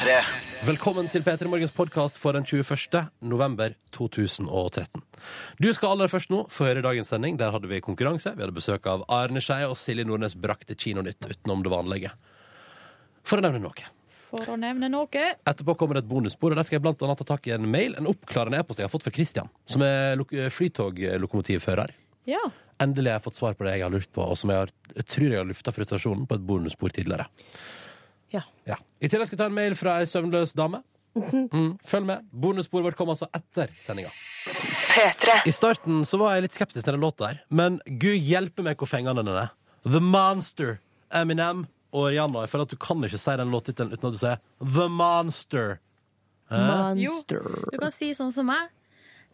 P3. Velkommen til P3 Morgens podkast for den 21. november 2013. Du skal aller først nå få høre dagens sending. Der hadde vi konkurranse. Vi hadde besøk av Arne Skei, og Silje Nordnes brakte Kinonytt utenom det vanlige. For å nevne noe. For å nevne noe. Etterpå kommer det et bonusspor, og der skal jeg blant annet ta tak i en mail, en oppklarende e-post jeg har fått fra Christian, som er flytoglokomotivfører. Ja. Endelig har jeg fått svar på det jeg har lurt på, og som jeg, har, jeg tror jeg har lufta frustrasjonen på et bonusspor tidligere. Ja. Ja. I tillegg skal jeg ta en mail fra ei søvnløs dame. Mm, følg med. Bonussporet vårt kom altså etter sendinga. I starten så var jeg litt skeptisk til den låta der, men gud hjelpe meg hvor fengende den er. The Monster, Eminem og Rihanna. Jeg føler at du kan ikke si den låttittelen uten at du sier The Monster. Monster. Du kan si sånn som meg.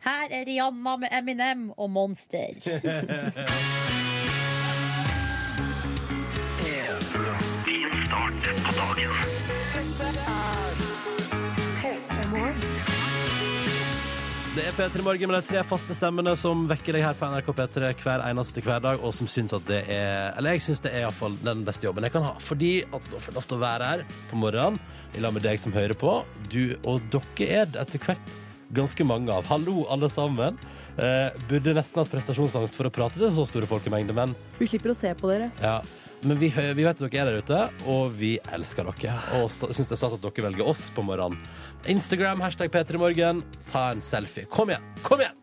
Her er Rihanna med Eminem og Monster. Det er P3 Morgen med de tre faste stemmene som vekker deg her på NRK P3 hver eneste hverdag, og som syns at det er Eller jeg syns det er iallfall den beste jobben jeg kan ha. Fordi at da får jeg lov til å være her på morgenen i lag med deg som hører på. Du og dere er det etter hvert ganske mange av. Hallo, alle sammen. Eh, burde nesten hatt prestasjonsangst for å prate til så store folkemengder, men Vi slipper å se på dere. ja. Men vi, vi vet at dere er der ute, og vi elsker dere. Og syns det er sant at dere velger oss på morgenen. Instagram, hashtag P3morgen. Ta en selfie. Kom igjen! Kom igjen!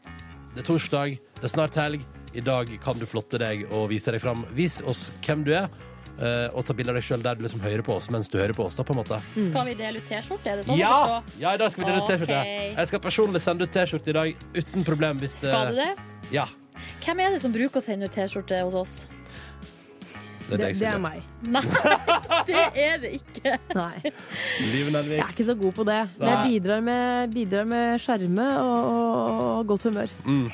Det er torsdag, det er snart helg. I dag kan du flotte deg og vise deg fram. Vis oss hvem du er, eh, og ta bilde av deg sjøl der du liksom hører på oss mens du hører på oss. da på en måte Skal vi dele ut T-skjorte? Er det sånn Ja! ja, i dag skal vi dele ut T-skjorte. Jeg skal personlig sende ut T-skjorte i dag uten problem. Hvis, eh, Skal du det? Ja. Hvem er det som bruker å sende ut T-skjorte hos oss? Det er Det, deg, det er meg. Nei, det er det ikke. Nei. Liv Nelvik. Jeg er ikke så god på det. Men jeg bidrar med, bidrar med skjerme og, og, og godt humør. Mm.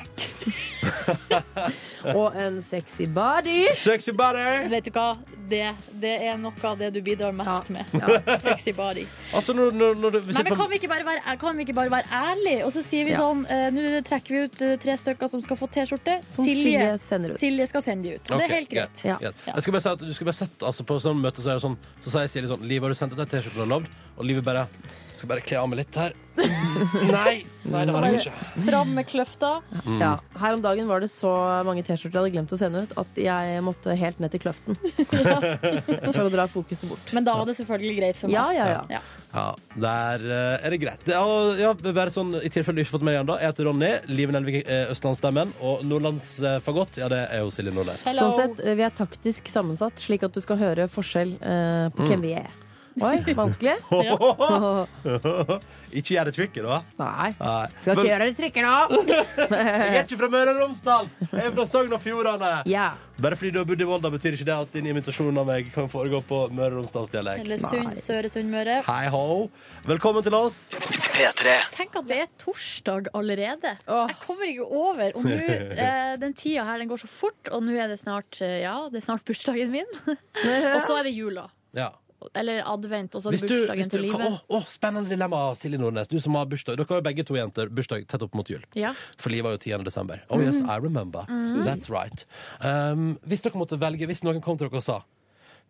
og en sexy body. Sexy body! Vet du hva? Det, det er noe av det du bidrar mest med. Sexy body. Altså, når, når, når du Nei, men kan vi ikke bare være, kan vi ikke bare være ærlige? Og så sier vi Ja. sånn uh, Nå trekker vi ut eh, tre stykker som skal få T-skjorte. Som Silje. Silje skal sende de ut. Og det er helt greit. Ja. greit. Jeg skal bare si at du skal bare sette altså, På sånn møte så er det sånn Så sier Silje sånn Liv, har du sendt ut ei T-skjorte du har lovd? Og Liv bare Skal bare kle av meg litt her. Nei! Nei, det har jeg ikke. Fram med kløfta. Mm. Ja. Her om dagen var det så mange T-skjorter jeg hadde glemt å sende ut, at jeg måtte helt ned til kløften. For å dra fokuset bort. Men da var det selvfølgelig greit for meg. Ja, ja, ja. Ja. Ja, der eh, er det greit. Det, er, ja, bare sånn, I tilfelle du ikke har fått med deg ennå, jeg heter Ronny. Liven Elvik eh, Østlandsstemmen. Og Nordlandsfagott, ja, det er jo Silje Nordnes. Hello. Sånn sett, vi er taktisk sammensatt, slik at du skal høre forskjell eh, på hvem vi er. Oi, vanskelig? ikke gjør det tricky, da. Nei. Nei. Skal ikke Men gjøre det trikker nå. jeg er ikke fra Møre og Romsdal! Jeg er fra Sogn og Fjordane. Ja. Bare fordi du har bodd i Volda, betyr ikke det at din imitasjon av meg kan foregå på Møre og Romsdalsdialekt. Eller Sund, Søre Sunnmøre. Hei ho. Velkommen til oss. P3. Tenk at det er torsdag allerede. Åh. Jeg kommer ikke over. Og nå, eh, den tida her den går så fort, og nå er det snart eh, Ja, det er snart bursdagen min. og så er det jula. Ja. Eller advent, og så er det bursdagen til livet. å, spennende dilemma, Silje Nordnes. Du som har bursdag. Dere har jo begge to jenter bursdag tett opp mot jul. Ja. For livet var jo 10. desember. Oh yes, I remember. That's right. Um, hvis dere måtte velge, hvis noen kom til dere og sa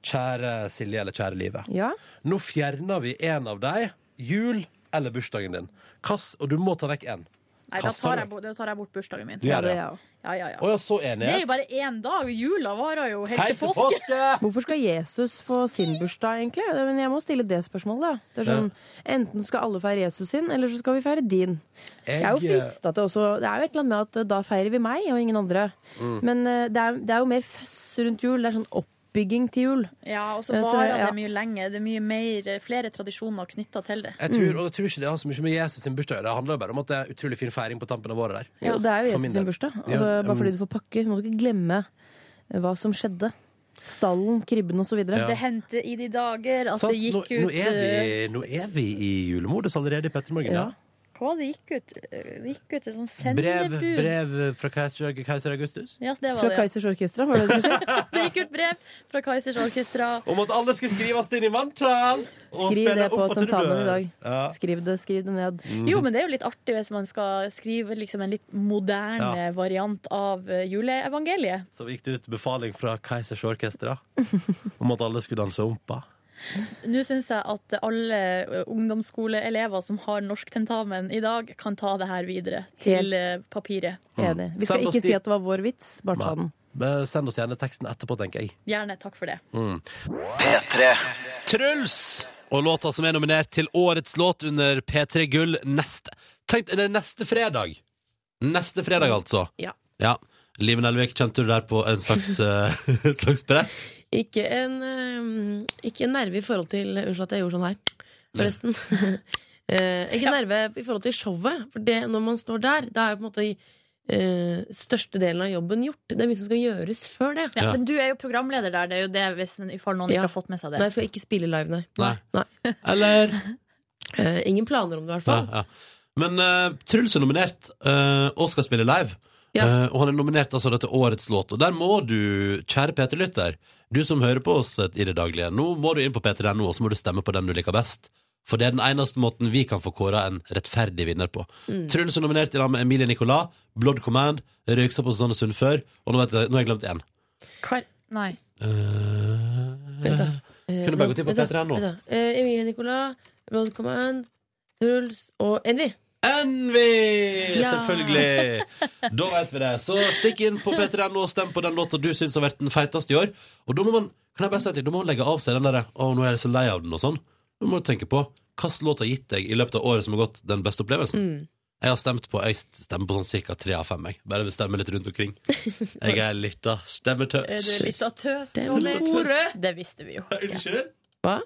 Kjære Silje eller kjære livet. ja. nå fjerner vi en av deg. Jul eller bursdagen din. Kass, og du må ta vekk én. Nei, da tar, jeg, da tar jeg bort bursdagen min. Du gjør det jeg også. Ja, ja, ja. Å ja, så Det er jo bare én dag. Jula varer jo helt til påske. påske! Hvorfor skal Jesus få sin bursdag, egentlig? Men jeg må stille det spørsmålet. Det er sånn, Enten skal alle feire Jesus sin, eller så skal vi feire din. Jeg er jo Jeg, frista til også Det er jo et eller annet med at eh, da feirer vi meg og ingen andre. Mm. Men eh, det er, det er jo mer føss rundt jul. Det er sånn oppbygging til jul. Ja, og så Ja, så, varer ja. det mye lenger. Det er mye mer, flere tradisjoner knytta til det. jeg tror, og jeg tror ikke det har så mye med Jesus sin bursdag å gjøre. Det handler bare om at det er utrolig fin feiring på tampen av året der. Ja, det er jo Jesus sin bursdag. Ja, Altså, mm. bare fordi du får pakke, må du ikke glemme eh, hva som skjedde. Stallen, kribben osv. Ja. Det hendte i de dager at Sant? det gikk nå, ut nå, er vi, eh, nå er vi i julemodus allerede i Petter Morgen. Ja. Ja. Var det gikk ut? Det gikk ut et sånt Brev, sendebud. brev fra keiser, keiser Augustus Ja, det var Fra det. ja. Kaizers Orkestra, var det det du sa? Det gikk ut brev fra Kaisers Orkestra. om at alle skulle skrives inn i manntall! Skriv det på tentamen i dag. Ja. Skriv det, skriv det ned. Jo, men det er jo litt artig hvis man skal skrive liksom en litt moderne variant av eh, juleevangeliet. Så gikk det ut befaling fra Keisers Orkestra om at alle skulle danse ompa. Nå syns jeg at alle ungdomsskoleelever som har norsktentamen i dag, kan ta det her videre til ø, papiret. Enig. Vi skal ikke si at det var vår vits, bare ta den. Eh, Send oss gjerne teksten etterpå, tenker jeg. Gjerne. Takk for det. P3. Truls! Og låta som er nominert til årets låt under P3 Gull neste Tenk, det er neste fredag. Neste fredag, altså. Ja. ja. Live Nelvik, kjente du der på en slags, eh, et slags press? Ikke en, eh, ikke en nerve i forhold til Unnskyld at jeg gjorde sånn her, forresten. Eh, ikke nerve i forhold til showet. For det, når man står der, da er jo på en måte Uh, største delen av jobben gjort. Det er mye som skal gjøres før det. Ja, Ja. Men du er jo programleder der, det er jo det hvis i fall noen Ja. ikke har fått med seg det. Nei, jeg skal ikke spille live, nei. Nei. Nei. Eller? uh, ingen planer om det, i hvert fall. ja. Men uh, Truls er nominert eh, og skal spille live. Ja. Eh, og han er nominert altså da til årets låt. Og der må du, kjære P3-lytter, du som hører på oss i det daglige, nå må du inn på p3.no og så må du stemme på den du liker best. For det er den eneste måten vi kan få kåra en rettferdig vinner på. Truls er nominert i lag med Emilie Nicolas, Blood Command, Røyksa på Susanne Sund før, og nå, vet jeg, nå har jeg glemt én. Hva? Nei. Uh. Eh, Kunne bare gått inn på P3 nå. vent. Eh, Emilie Nicolas, Blood Command, Truls og Envy. Envy! Ja. Selvfølgelig! Da vet vi det. Så stikk inn på P3.no og stem på den låta du syns har vært den feiteste i år. Og da må man kan jeg bare si at da må man legge av seg den derre 'Å, nå er jeg så lei av den', og sånn. Du må tenke på hvilken låt har gitt deg i løpet av året som har gått, den beste opplevelsen. Mm. Jeg har stemt på Jeg stemmer på sånn ca. tre av fem. Jeg. Bare vil stemme litt rundt omkring. Jeg er litt av stemmetøs. Er du litt av tøs, Det. Det visste vi jo. Unnskyld? Hva?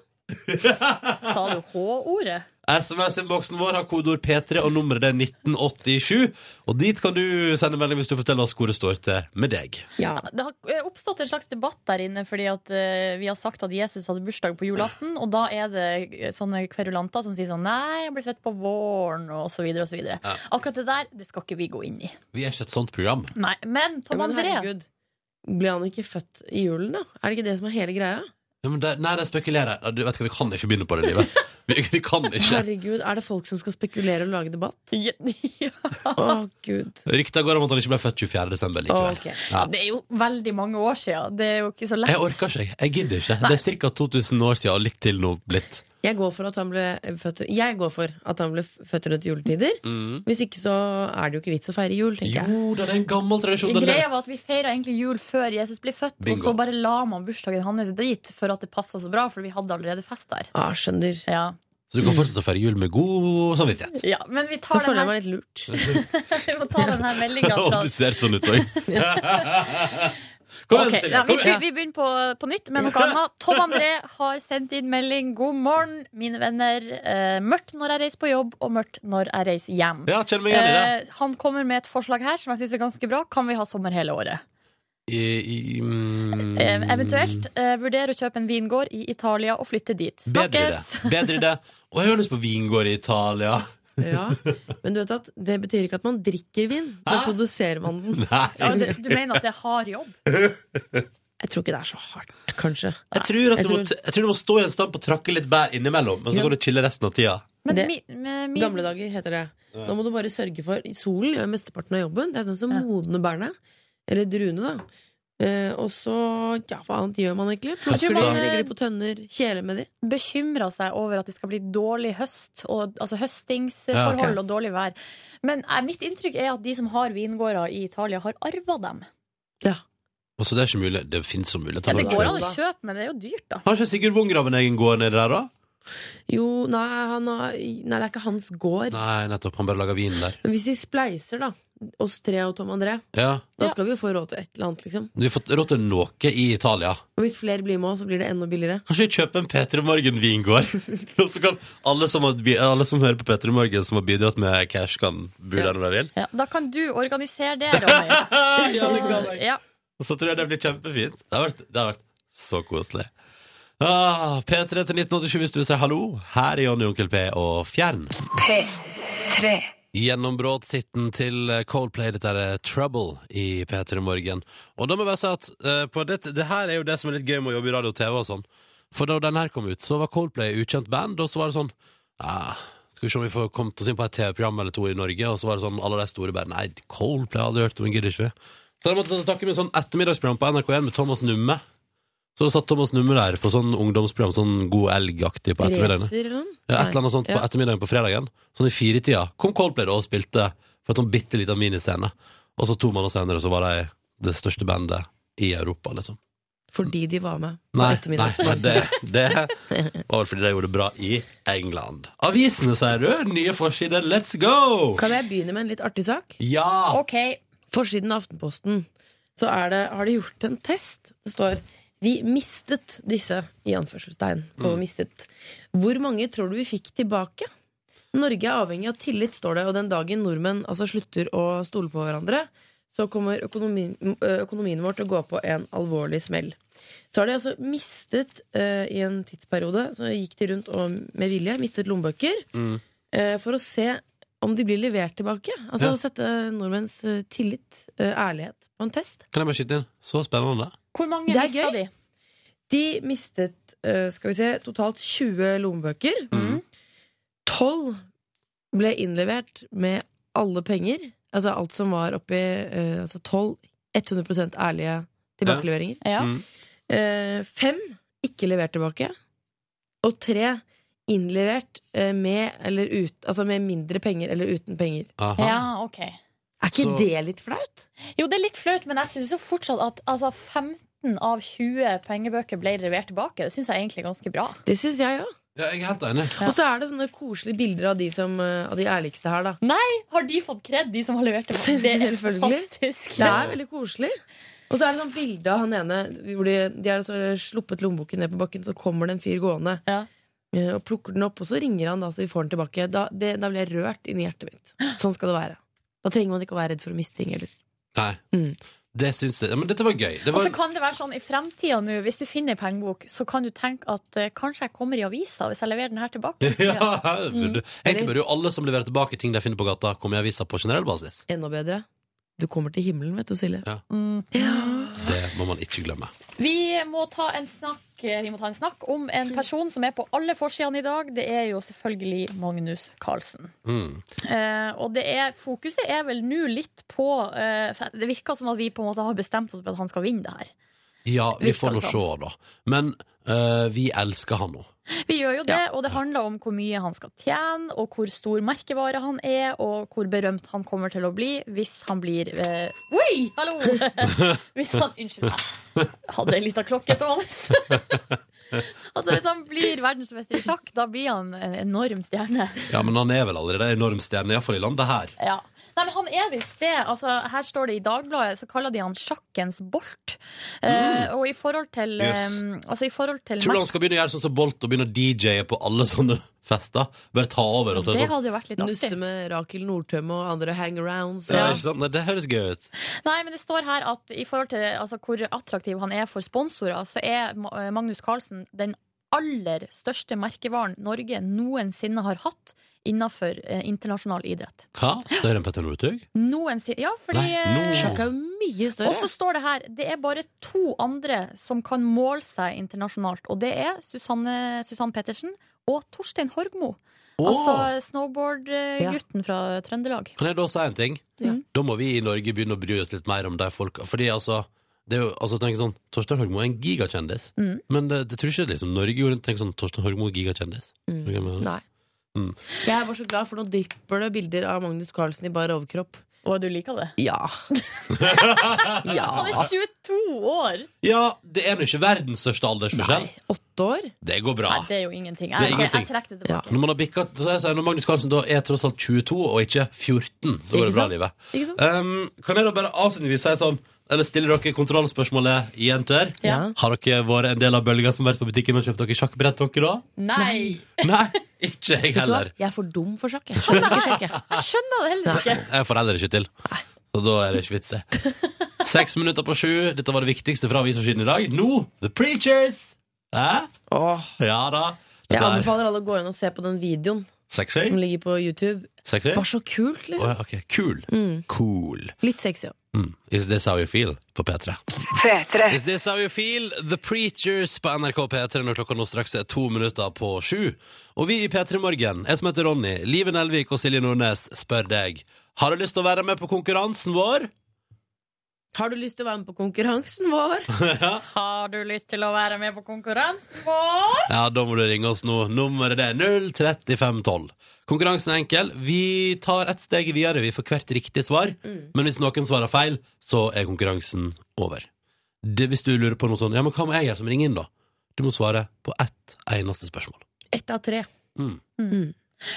Sa du H-ordet? SMS-innboksen vår har kodeord P3, og nummeret er 1987. Og dit kan du sende melding hvis du forteller oss hvor det står til med deg. Ja. Det har eh, oppstått en slags debatt der inne fordi at eh, vi har sagt at Jesus hadde bursdag på julaften, og da er det eh, sånne kverulanter som sier sånn Nei, jeg ble født på våren, og så videre og så videre. Ja. Akkurat det der, det skal ikke vi gå inn i. Vi er ikke et sånt program. Nei, men Tom Ja, men André herregud. Ble han ikke født i julen, da? Er det ikke det som er hele greia? Ja, men det, nei, det spekulerer. jeg. Vi kan ikke begynne på det livet. Vi, vi kan ikke. Herregud, Er det folk som skal spekulere og lage debatt? ja, Å, gud. Rykta går om at han ikke ble født 24. desember likevel. Okay. Ja. Det er jo veldig mange år siden. Det er jo ikke så lett. Jeg orker ikke. jeg. Gidder ikke. Det er ca. 2000 år siden og litt til nå blitt. Jeg går for at han ble født Jeg går for at han ble født rundt juletider. Hvis ikke så er det jo ikke vits å feire jul, tenker jeg. Jo det er en gammel tradisjon. Den Greia var at Vi feira egentlig jul før Jesus ble født, Bingo. og så bare la man bursdagen hans dit for at det passa så bra, for vi hadde allerede fest der. Ah, skjønner. Ja, Så du kan fortsette å feire jul med god samvittighet. ja Men vi tar den føler jeg her, meg litt lurt. vi må ta den her meldinga fra du ser sånn ut òg. Kom igjen, okay, Silje. ja, vi, Kom vi, begynner på, på nytt med noe annet. Tom André har sendt inn melding. God morgen, mine venner. Eh, mørkt når jeg reiser på jobb, og mørkt når jeg reiser hjem. Ja, kjenner meg igjen i det. Eh, han kommer med et forslag her som jeg syns er ganske bra. Kan vi ha sommer hele året? I, i, mm, Eh, eventuelt eh, vurdere å kjøpe en vingård i Italia og flytte dit. Bedre det Snakkes! Bedre det. Og jeg har lyst på vingård i Italia. Ja. Men du vet at det betyr ikke at man drikker vin. Da Hæ? produserer man den. Ja, du, du mener at det er hard jobb? Jeg tror ikke det er så hardt, kanskje. Jeg tror, at Jeg du må, tror- jeg tror du må stå i en stand og trakke litt bær innimellom, og så Ja. kan du chille resten av tida. Men Det- mi, med min, Gamle dager heter det. Nå må du bare sørge for Solen gjør mesteparten av jobben. Det er den som Ja. modner bærene. Eller druene, da. Eh, og så, ja, hva annet gjør man egentlig? man- legger de på tønner, kjeler med de. bekymra seg over at det skal bli dårlig høst, og, altså høstingsforhold Ja, okay. og dårlig vær. Men eh, mitt inntrykk er at de som har vingårder i Italia, har arva dem. Ja. Og så det er ikke mulig. Det finnes som mulig. Ja, det går an å kjøpe, men det er jo dyrt, da. Har ikke Sigurd Wongrav en egen gård nedi der, da? Jo, nei, han har, nei, det er ikke hans gård. Nei, nettopp. Han bare lager vin der. Men hvis vi spleiser, da, oss tre og Tom André, Ja. da skal vi jo få råd til et eller annet, liksom. Du har fått råd til noe i Italia. Og hvis flere blir med, så blir det enda billigere. Kanskje vi kjøper en P3 Morgen-vingård? Og så kan alle som, har, alle som hører på P3 Morgen, som har bidratt med cash, kan bo der når de vil. Ja, da kan du organisere det, Ronny. Ja, det kan jeg. Ja. Og så tror jeg det blir kjempefint. Det har vært, det har vært så koselig. Ah, P3 til 1987 hvis du vil si hallo. Her er Jonny Onkel P og Fjern. P3. Gjennombråtshitten til Coldplay, dette er Trouble i P3 Morgen. Og da må jeg bare si at uh, det, det her er jo det som er litt gøy med å jobbe i radio og TV og sånn. For da den her kom ut, så var Coldplay ukjent band, og så var det sånn ah, Skal vi se om vi får kommet oss inn på et TV-program eller to i Norge, og så var det sånn alle de store bare Nei, Coldplay har jeg aldri hørt om, gidder ikke vi. Så jeg måtte takke med sånn ettermiddagsprogram på NRK1 med Thomas Numme. Så satt Thomas Numme der på sånn ungdomsprogram, sånn God elg-aktig på ettermiddagen. Racer eller noe? Ja, et eller annet sånt på ettermiddagen på fredagen. Sånn i firetida kom Coldplay da og spilte på et sånn bitte liten miniscene. Og så to måneder senere så var de det største bandet i Europa, liksom. Fordi de var med på ettermiddagen? nei, nei det, det var fordi de gjorde det bra i England. Avisene, sier du? Nye forsider, let's go! Kan jeg begynne med en litt artig sak? Ja! OK. Forsiden av Aftenposten så er det, har de gjort en test. Det står 'Vi mistet disse', i anførselstegn. På mistet. Hvor mange tror du vi fikk tilbake? Norge er avhengig av tillit, står det, og den dagen nordmenn altså slutter å stole på hverandre, så kommer økonomien, økonomien vår til å gå på en alvorlig smell. Så har de altså mistet uh, i en tidsperiode, så gikk de rundt og med vilje, mistet lommebøker, Mm. uh, for å se om de blir levert tilbake. Altså Ja. sette nordmenns eh, tillit, uh, ærlighet, på en test. Kan jeg bare skyte inn? Så spennende. Hvor mange Det er mista gøy. de? De mistet eh, skal vi se, totalt 20 lommebøker. Mm. 12 ble innlevert med alle penger. Altså alt som var oppi eh, altså 12 100% ærlige tilbakeleveringer. Ja. Mm. Eh, fem ikke levert tilbake. Og tre innlevert med eller ut, altså med mindre penger eller uten penger. Aha. ja, OK. Er ikke Så- det litt flaut? Jo, det er litt flaut, men jeg syns jo fortsatt at altså, 15 av 20 pengebøker ble levert tilbake. Det syns jeg egentlig er ganske bra. Det syns jeg òg. Ja, jeg er helt enig. Ja. Og så er det sånne koselige bilder av de, som, eh, av de ærligste her, da. Har de fått kred, de som har levert tilbake? Det er fantastisk. Det er veldig koselig. Og så er det sånn bilde av han ene hvor de, de har altså sluppet lommeboken ned på bakken, så kommer det en fyr gående Ja. eh, og plukker den opp, og så ringer han, da, så vi får den tilbake. Da, det, da blir jeg rørt inni hjertet mitt. Sånn skal det være. Da trenger man ikke å være redd for å miste ting heller. Nei. Mm. Det syns jeg. Men dette var gøy. Det Og så kan det være sånn i fremtida nå, hvis du finner en pengebok, så kan du tenke at uh, kanskje jeg kommer i avisa hvis jeg leverer den her tilbake. ja, det Mm. egentlig burde jo alle som leverer tilbake ting de finner på gata, komme i avisa på generell basis. Enda bedre. Du kommer til himmelen, vet du, Silje. Ja. Mm. Det må man ikke glemme. Vi må ta en snakk eh, Vi må ta en snakk om en person som er på alle forsidene i dag. Det er jo selvfølgelig Magnus Carlsen. Mm. Eh, og det er, fokuset er vel nå litt på eh, Det virker som at vi på en måte har bestemt oss for at han skal vinne det her. Ja, vi får nå se, da. Men eh, vi elsker han nå. Vi gjør jo det, og det handler om hvor mye han skal tjene, og hvor stor merkevare han er, og hvor berømt han kommer til å bli hvis han blir eh, Oi! Hallo! hvis han Unnskyld meg. Hadde ei lita klokke stående. altså, hvis han blir verdensmester i sjakk, da blir han en enorm stjerne. Ja, men han er vel allerede en enorm stjerne, iallfall i landet her. Ja. Nei, men han er visst det. Altså, her står det i Dagbladet, så kaller de han sjakkens Bolt. Eh, og i forhold til, Mm. Yes. um, altså, i forhold til Tror du han skal begynne å gjøre sånn som Bolt og begynne å DJ-e på alle sånne fester? Bare ta over og så Det sånn. hadde jo vært litt Nusse med Rakel Nordtømme og andre hangarounds. Ja, Ja. ikke sant? Nei, det høres gøy ut. Nei, men det står her at i forhold til altså, hvor attraktiv han er for sponsorer, så er Magnus Carlsen den aller største merkevaren Norge noensinne har hatt innenfor eh, internasjonal idrett. Hva? Større enn Petter Northug? Noensinne. Ja, fordi eh, Sjakk er jo mye større. Og så står det her det er bare to andre som kan måle seg internasjonalt, og det er Susanne, Susanne Pettersen og Torstein Horgmo. Åh! Altså snowboardgutten fra Trøndelag. Kan jeg da si en ting? Ja. Da må vi i Norge begynne å bry oss litt mer om de folka. Fordi altså det er jo, altså tenk sånn, Torstein Horgmo er en gigakjendis. Mm. Men det, det tror ikke liksom, Norge gjorde tenk sånn, Torstein Horgmo er gigakjendis. Mm. Hva mener? Nei. Mm. Jeg er bare så glad, for nå drypper det bilder av Magnus Carlsen i bar overkropp. Og du liker det? Ja. Han ja. er 22 år! Ja, det er nå ikke verdens største aldersforskjell. Nei, åtte år? Det går bra. Nei, det er jo ingenting. Det er Jeg, ingenting. jeg trekker det tilbake. Når man har bikket, så jeg sier, når Magnus Carlsen da er tross alt 22 og ikke 14, så går Ikke det bra sant? i livet. Ikke sant? Um, kan jeg da bare avslutningsvis si sånn, eller stiller dere kontrollspørsmålet, jenter? Ja. Har dere vært en del av bølga som har vært på butikken og kjøpt dere sjakkbrett, dere da? Nei! Nei, ikke jeg heller. Jeg er for dum for sjakk. Jeg skjønner ikke sjakk. jeg. Skjønner det heller ikke. Jeg får heller ikke til. Så da er det ikke vits i. Seks minutter på sju. Dette var det viktigste fra avisforsiden i dag. Nå, The Preachers! Hæ? Åh, Ja da. Dette jeg anbefaler alle å gå inn og se på den videoen sexy. som ligger på YouTube. Sexy? Bare så kult, liksom. ja, okay. Kul. Mm. Cool. Litt sexy òg. Mm. Is this how you feel? På P3. P3. Is this how you feel? The Preachers på NRK P3 når klokka nå straks er to minutter på sju. Og vi i P3 Morgen, jeg som heter Ronny, Live Nelvik og Silje Nordnes, spør deg Har du lyst til å være med på konkurransen vår? Har du lyst til å være med på konkurransen vår? Har du lyst til å være med på konkurransen vår? Ja, da må du ringe oss nå. Nummeret det er 03512. Konkurransen er enkel. Vi tar et steg videre vi får hvert riktig svar. Men hvis noen svarer feil, så er konkurransen over. Det, hvis du lurer på noe sånn, ja, men hva må jeg gjøre som ringer inn, da? Du må svare på ett eneste spørsmål. Ett av tre. Så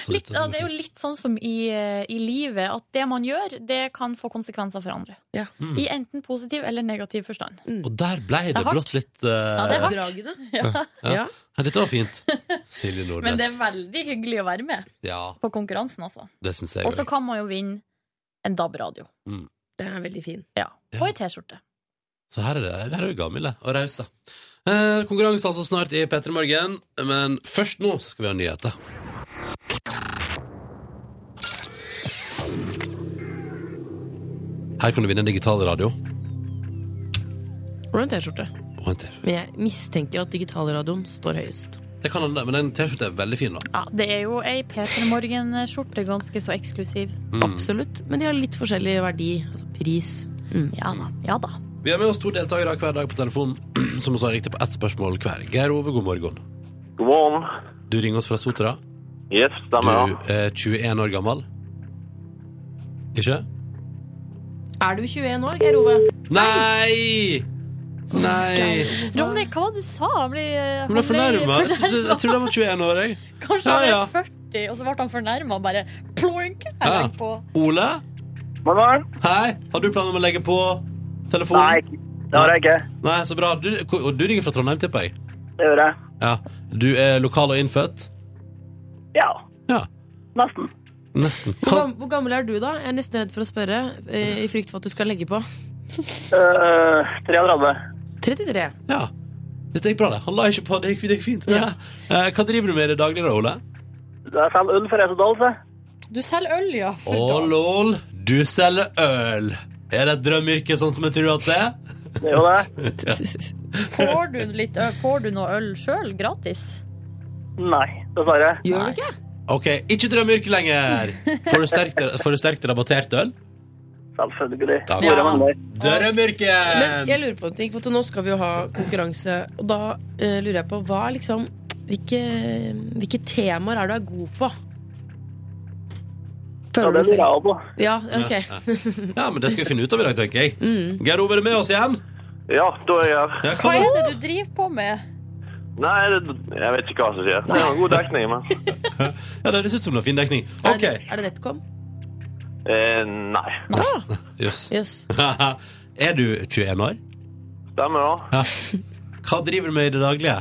Litt, ja, det er jo litt sånn som i, eh, i livet, at det man gjør, det kan få konsekvenser for andre. Ja. I enten positiv eller negativ forstand. Og der ble det, Det brått litt uh... Ja, det er hardt. Dragene. Ja. Ja. Ja, Dette var fint. Silje Nordnes. Men det er veldig hyggelig å være med Ja, på konkurransen, altså. det syns jeg Og så kan man jo vinne en DAB-radio. Den er veldig fin. Ja. Ja. Og ei T-skjorte. Så her er det her er gamle og rause. Eh, konkurranse altså snart i P3 Morgen, men først nå skal vi ha nyheter. Her kan du vinne en digital radio Og en T-skjorte. og en T-skjorte. Men jeg mistenker at digitalradioen står høyest. Det kan hende, men den T-skjorta er veldig fin, da. Ja, det er jo ei P3 Morgen-skjorte, ganske så eksklusiv. Mm. Absolutt. Men de har litt forskjellig verdi. Altså pris. Mm. Ja da. Ja da. Vi har med oss to deltakere hver dag på telefonen som svarer riktig på ett spørsmål hver. Geir Ove, god morgen. God morgen. Du ringer oss fra Sotra. Yes, Du er 21 år gammel. Ikke? Er du 21 år, Geir Ove? Nei! Nei! Ronny, hva var det du sa? Han ble, han ble fornærma. Jeg trodde jeg trodde han var 21 år, jeg. Kanskje han Ja, ja. er 40, og så ble han fornærma og bare ploink! Ja. Ole, morgen. hei. Har du planer om å legge på telefonen? Nei, det har jeg ikke. Nei, så bra. Du, og du ringer fra Trondheim, tipper jeg? Det gjør jeg. Ja. Du er lokal og innfødt? Ja, Ja. nesten. Nesten. Hvor, hvor gammel er du, da? Jeg er nesten redd for å spørre, eh, i frykt for at du skal legge på. Uh, 33. 33. Ja. Dette gikk bra, det. Han la ikke på. Det gikk, det gikk fint. Ja. Eh, Hva driver du med i det daglige, da, Ole? Jeg selger øl for Esedal, se. Du selger øl, ja. Å, oh, lol. Du selger øl. Er det et drømmeyrke, sånn som jeg tror at det er? Det er jo det. Får du, litt får du noe øl sjøl, gratis? Nei, dessverre. Gjør du ikke? OK, ikke drømmeyrke lenger. Får du sterkt, får du sterkt rabattert øl? Selvfølgelig. Ja. Men jeg lurer på en ting, for til nå skal vi jo ha konkurranse, og da eh, lurer jeg på hva liksom hvilke, hvilke temaer er du er god på? Ja, det du lurer jeg på. Ja, ok. Ja, men det skal vi finne ut av i dag, tenker jeg. Mm. Geir Ove, er du med oss igjen? Ja, da er jeg her. Ja, Hva hva er det du driver på med? Nei, det, jeg vet ikke hva som skjer. Det er en god dekning, men ja, det høres ut som det har fin dekning. Er det, er det NetCom? eh, Nei. Jøss. Jøss. er du 21 år? Stemmer da. Hva driver du med i det daglige?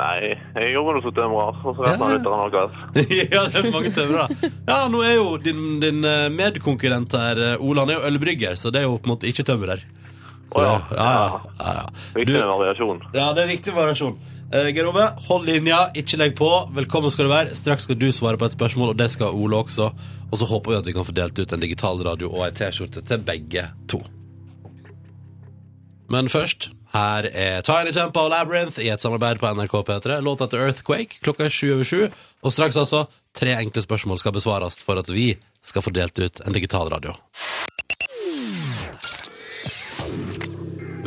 Nei, jeg jobber hos tømrer, og så resten av Ja. lytterne deres. ja, det er mange tømrere. Ja, nå er jo din, din eh, medkonkurrent her, Ola, Ole, han er jo ølbrygger, så det er jo på en måte ikke tømrer. Å ja. ja, ja. Viktig med variasjon. Ja, det er viktig variasjon. Uh, Geir Ove, hold linja, ikke legg på. Velkommen skal du være. Straks skal du svare på et spørsmål, og det skal Ole også. Og så håper vi at vi kan få delt ut en digital radio og ei T-skjorte til begge to. Men først, her er Tiny Tempo og Labyrinth i et samarbeid på NRK P3. Låta til Earthquake. Klokka er sju over sju. Og straks altså, tre enkle spørsmål skal besvares for at vi skal få delt ut en digital radio.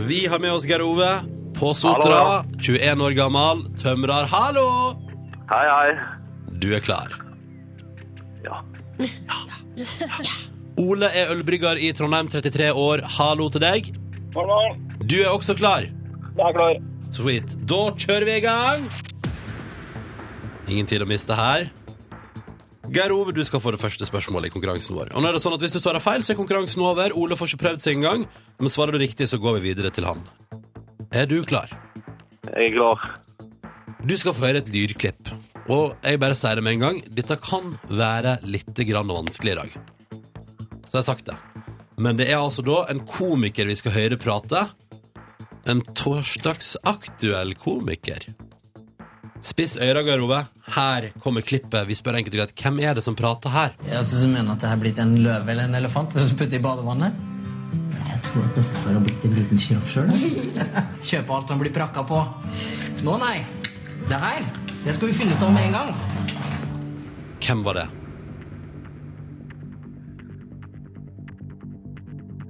Vi har med oss Geir Ove på Sotra. Hallo. 21 år gammel. Tømrer. Hallo! Hei, hei. Du er klar. Ja. Ole er ølbrygger i Trondheim, 33 år. Hallo til deg. Hallo. Du er også klar. Jeg er klar. Sweet. Da kjører vi i gang. Ingen tid å miste her. Geir Ove, du skal få det første spørsmålet i konkurransen vår. Og nå er det sånn at Hvis du svarer feil, så er konkurransen over. Ole får ikke prøvd seg engang. Men svarer du riktig, så går vi videre til han. Er du klar? Jeg er klar. Du skal få høre et lydklipp. Og jeg bare sier det med en gang. Dette kan være litt grann vanskelig i dag. Så jeg har sagt det. Men det er altså da en komiker vi skal høre prate. En torsdagsaktuell komiker. Spiss øra, Geir Ove. Her kommer klippet. Vi spør enkelt og greit hvem er det som prater her. Jeg synes du mener at det her er blitt en løve eller en elefant hvis du putter i badevannet? Jeg tror at bestefar har blitt en liten sjiraff sjøl. Kjøpe alt han blir prakka på. Nå, nei. Det her det skal vi finne ut av med en gang. Hvem var det?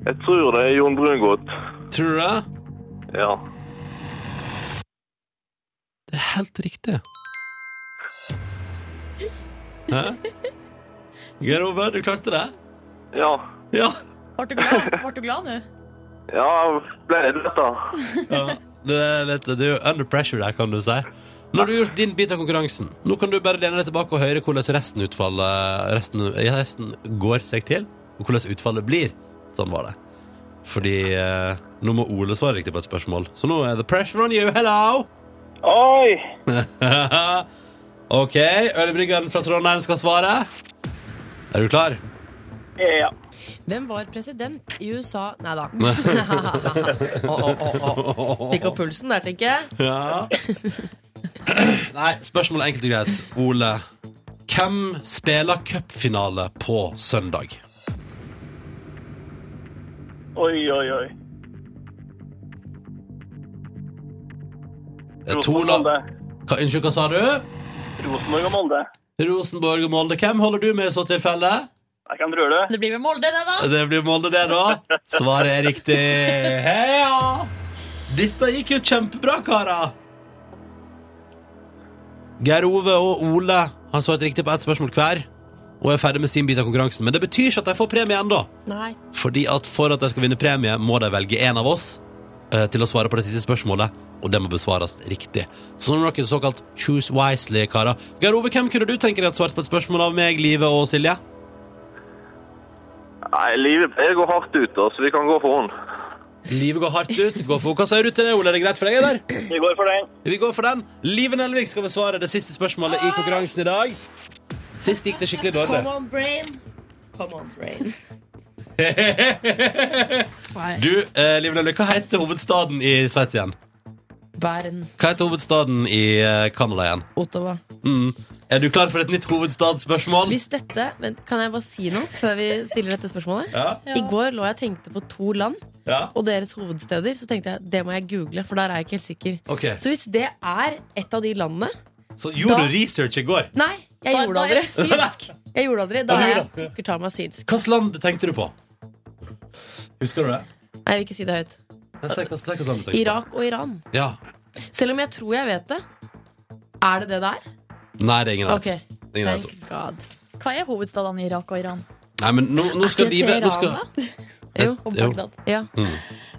Jeg tror det er Jon Brungot. Tror du det? Ja. Det er helt riktig. Hæ? Geir Ove, du klarte det? Ja. Ja. Ble du glad, Ble du glad nå? Ja, jeg ble litt letta. ja. Det, er, litt, det er under pressure der, kan du si. Nå har du gjort din bit av konkurransen. Nå kan du bare lene deg tilbake og høre hvordan resten, utfallet, resten, ja, resten går seg til, og hvordan utfallet blir. Sånn var det. Fordi eh, nå må Ole svare riktig på et spørsmål. Så nå er the pressure on you. Hello! Oi! OK, Ølbryggeren fra Trondheim skal svare. Er du klar? Ja. Hvem var president i USA Nei da. Fikk opp pulsen der, tenker jeg. Ja. Nei, spørsmålet er enkelt og greit. Ole, hvem spiller cupfinale på søndag? Oi, oi, oi. Det og Molde. Hva, Unnskyld, hva sa du? Rosenborg og Molde. Rosenborg og Molde. Hvem holder du med i så tilfelle? Kan true det. Det blir vel Molde, det, da? Det blir Molde, det, da. Svaret er riktig. Heia! Dette gikk jo kjempebra, karer. Geir Ove og Ole har svart riktig på ett spørsmål hver og er ferdig med sin bit av konkurransen. Men det betyr ikke at de får premie ennå. Fordi at for at de skal vinne premie, må de velge en av oss eh, til å svare på det siste spørsmålet, og det må besvares riktig. Så nå er dere såkalt choose wisely, karer. Geir Ove, hvem kunne du tenke deg at svarte på et spørsmål av meg, Live og Silje? Nei, livet pleier å gå hardt ut, da, så vi kan gå for henne. Livet går hardt ut. Gå for, hva sier du til det, Ole? Er det greit for deg, eller? Vi går for den. Vi går for den. Live Nelvik skal besvare det siste spørsmålet i konkurransen i dag. Sist gikk det skikkelig dårlig. Come on, brain. Come on, brain. Du, eh, Live Nelvik, hva heter hovedstaden i Sveits igjen? Bern. Hva heter hovedstaden i eh, Canada igjen? Ottawa. Mm. Er du klar for et nytt hovedstadsspørsmål? Hvis dette vent, Kan jeg bare si noe før vi stiller dette spørsmålet? Ja, I går lå jeg og tenkte på to land ja. og deres hovedsteder. Så tenkte jeg det må jeg google, for der er jeg ikke helt sikker. Okay. Så hvis det er et av de landene Så gjorde Da- du research i går? Nei, jeg Da- gjorde det aldri. Jeg gjorde aldri. Da er jeg. Kurtama Seeds. Hvilket land tenkte du på? Husker du det? Nei, jeg vil ikke si det høyt. Irak og Iran. Ja. Selv om jeg tror jeg vet det. Er det det der? Nei, det er ingen av okay. det. Er ingen thank god. Hva er hovedstadene i Irak og Iran? Nei, men nå, nå skal Er ikke det Live nå skal? Jo. Og. Bagdad. Ja.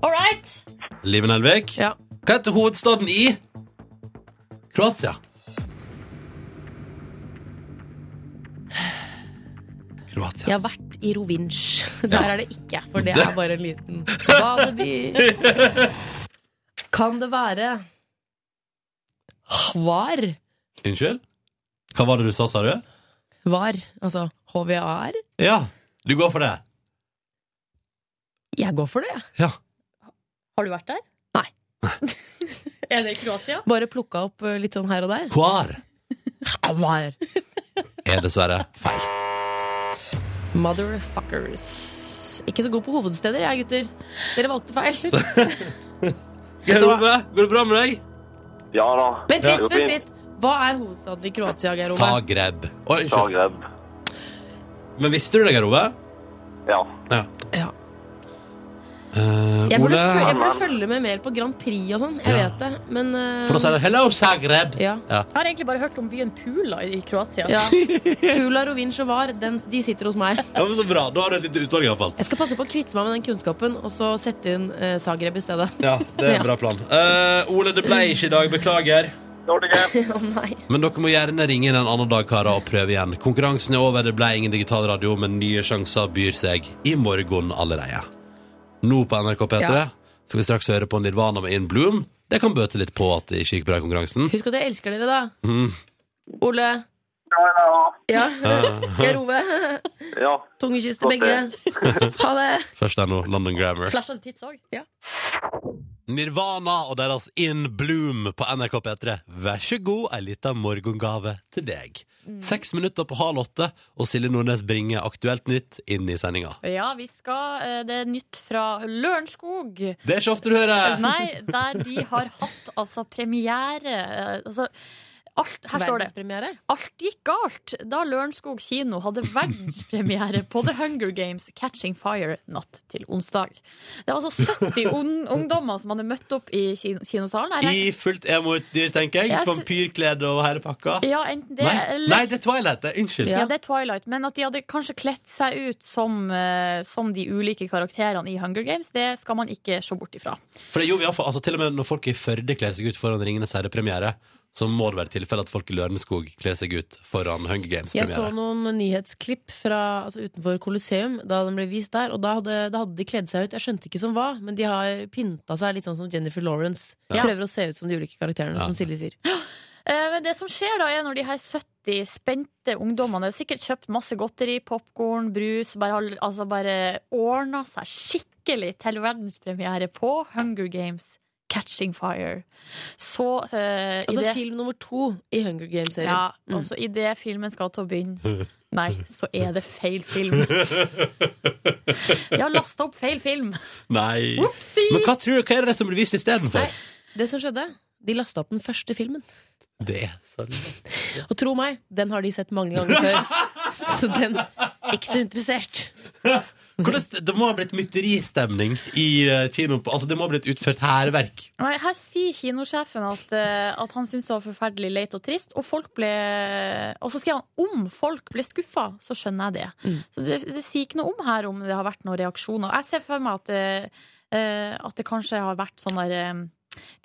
All right! Liven Elvik. ja. hva heter hovedstaden i Kroatia? Kroatia. Jeg har vært i Rovinj. Der er det ikke, for det er bare en liten badeby. Kan det være Hvar? Unnskyld? Hva var det du sa, sa du? Var, altså HVAR? Ja, du går for det. Jeg går for det. Ja. Har du vært der? Nei. er det i Kroatia? Bare plukka opp eh, litt sånn her og der. Hvar Hvar? er dessverre feil. Motherfuckers. Ikke så god på hovedsteder, jeg, gutter. Dere valgte feil. Geir Ove, går det bra med deg? Ja da. Vent litt, vent litt. Hva er hovedstaden i Kroatia, Geir Ove? Zagreb. Oi. Zagreb. Men visste du det, Geir Ove? Ja. Ja. Ja. Eh, Jeg burde, jeg burde følge med mer på Grand Prix og sånn. Jeg Ja. vet det, men uh, For da sier de 'hello, Zagreb'. ja. Jeg har egentlig bare hørt om byen Pula i Kroatia. ja. Pula, Rovinj og Var, de sitter hos meg. Ja, men Så bra. Da har du et lite utvalg, iallfall. Jeg skal passe på å kvitte meg med den kunnskapen, og så sette inn uh, Zagreb i stedet. Ja, det er en Ja. bra plan. Eh, Ole, det ble ikke i dag. Beklager. Nei. Men dere må gjerne ringe inn en annen dag, karer, og prøve igjen. Konkurransen er over. Det ble ingen digital radio, men nye sjanser byr seg i morgen allerede. Nå på NRK P3 Ja. skal vi straks høre på Nirvana med In Bloom. Det kan bøte litt på at det ikke gikk bra i konkurransen. Husk at jeg elsker dere, da. Mm. Ole. Ja, ja. Ja. Geir Ove. ja. Tungekyss til begge. Ha det. Først er nå London Grammar. Flasha av tids òg? Nirvana og deres In Bloom på NRK P3. Vær så god, ei lita morgengave til deg. Seks minutter på halv åtte, og Silje Nordnes bringer aktuelt nytt inn i sendinga. Ja, vi skal eh, Det er nytt fra Lørenskog. Det er ikke ofte du hører! Nei, der de har hatt altså premiere eh, altså, alt, her står det Alt gikk galt da Lørenskog kino hadde verdenspremiere på The Hunger Games Catching Fire natt til onsdag. Det var altså 70 un ungdommer som hadde møtt opp i kin kinosalen. I fullt emoutstyr, tenker jeg. Vampyrklede og hele pakka. Ja, det Nei, eller Nei, det er Twilight. det. Unnskyld. Ja, det er Twilight, men at de hadde kanskje kledd seg ut som, uh, som de ulike karakterene i Hunger Games, det skal man ikke se bort ifra. For det gjorde vi i hvert fall, altså, Til og med når folk i Førde kler seg ut foran Ringenes herre-premiere, så må det være tilfelle at folk i Lørenskog kler seg ut foran Hunger Games-premiere. Jeg så noen nyhetsklipp fra, altså utenfor Colosseum da den ble vist der, og da hadde, da hadde de kledd seg ut. Jeg skjønte ikke som hva, men de har pynta seg litt sånn som Jennifer Lawrence. Ja. Prøver å se ut som de ulike karakterene, Ja. som Silje sier. Eh, Men det som skjer da, er når de her 70 spente ungdommene sikkert kjøpt masse godteri, popkorn, brus, bare, altså bare ordna seg skikkelig til verdenspremiere på Hunger Games Catching Fire. Så eh, i Altså det, film nummer to i Hunger Games-serien. ja, Mm. altså, i det filmen skal til å begynne Nei, så er det feil film. Jeg har lasta opp feil film. Nei. Upsi! Men hva tror du, hva er det som blir vist istedenfor? Det som skjedde, de lasta opp den første filmen. Det så. Og tro meg, den har de sett mange ganger før. Så den er ikke så interessert. Hvordan, det må ha blitt mytteristemning i kino? kinoen. på- Altså, det må ha blitt utført hærverk. Her sier kinosjefen at, eh, at han syntes det var forferdelig leit og trist. Og, folk ble, og så skrev han om folk ble skuffa, så skjønner jeg det. Så det, det sier ikke noe om her om det har vært noen reaksjoner. Jeg ser for meg at det, eh, at det kanskje har vært sånn der eh,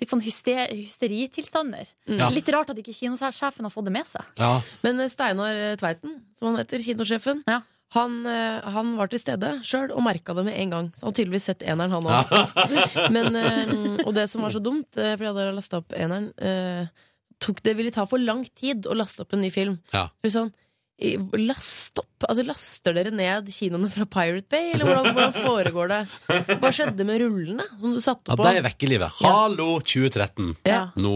Litt sånn hyster, hysteritilstander. Ja. Litt rart at ikke kinosjefen har fått det med seg. Ja. Men eh, Steinar eh, Tveiten, som han heter, kinosjefen, Ja. Han, eh, han var til stede sjøl og merka det med en gang. Så han har tydeligvis sett eneren, han òg. Eh, og det som var så dumt, fordi for jeg hadde lasta opp eneren eh, tok, Det ville ta for lang tid å laste opp en ny film. Ja. Sånn, Last opp? Altså Laster dere ned kinoene fra Pirate Bay, eller hvordan, hvordan foregår det? Hva skjedde med rullene som du satte ja, på? de er vekk i livet. Hallo 2013. Ja. Nå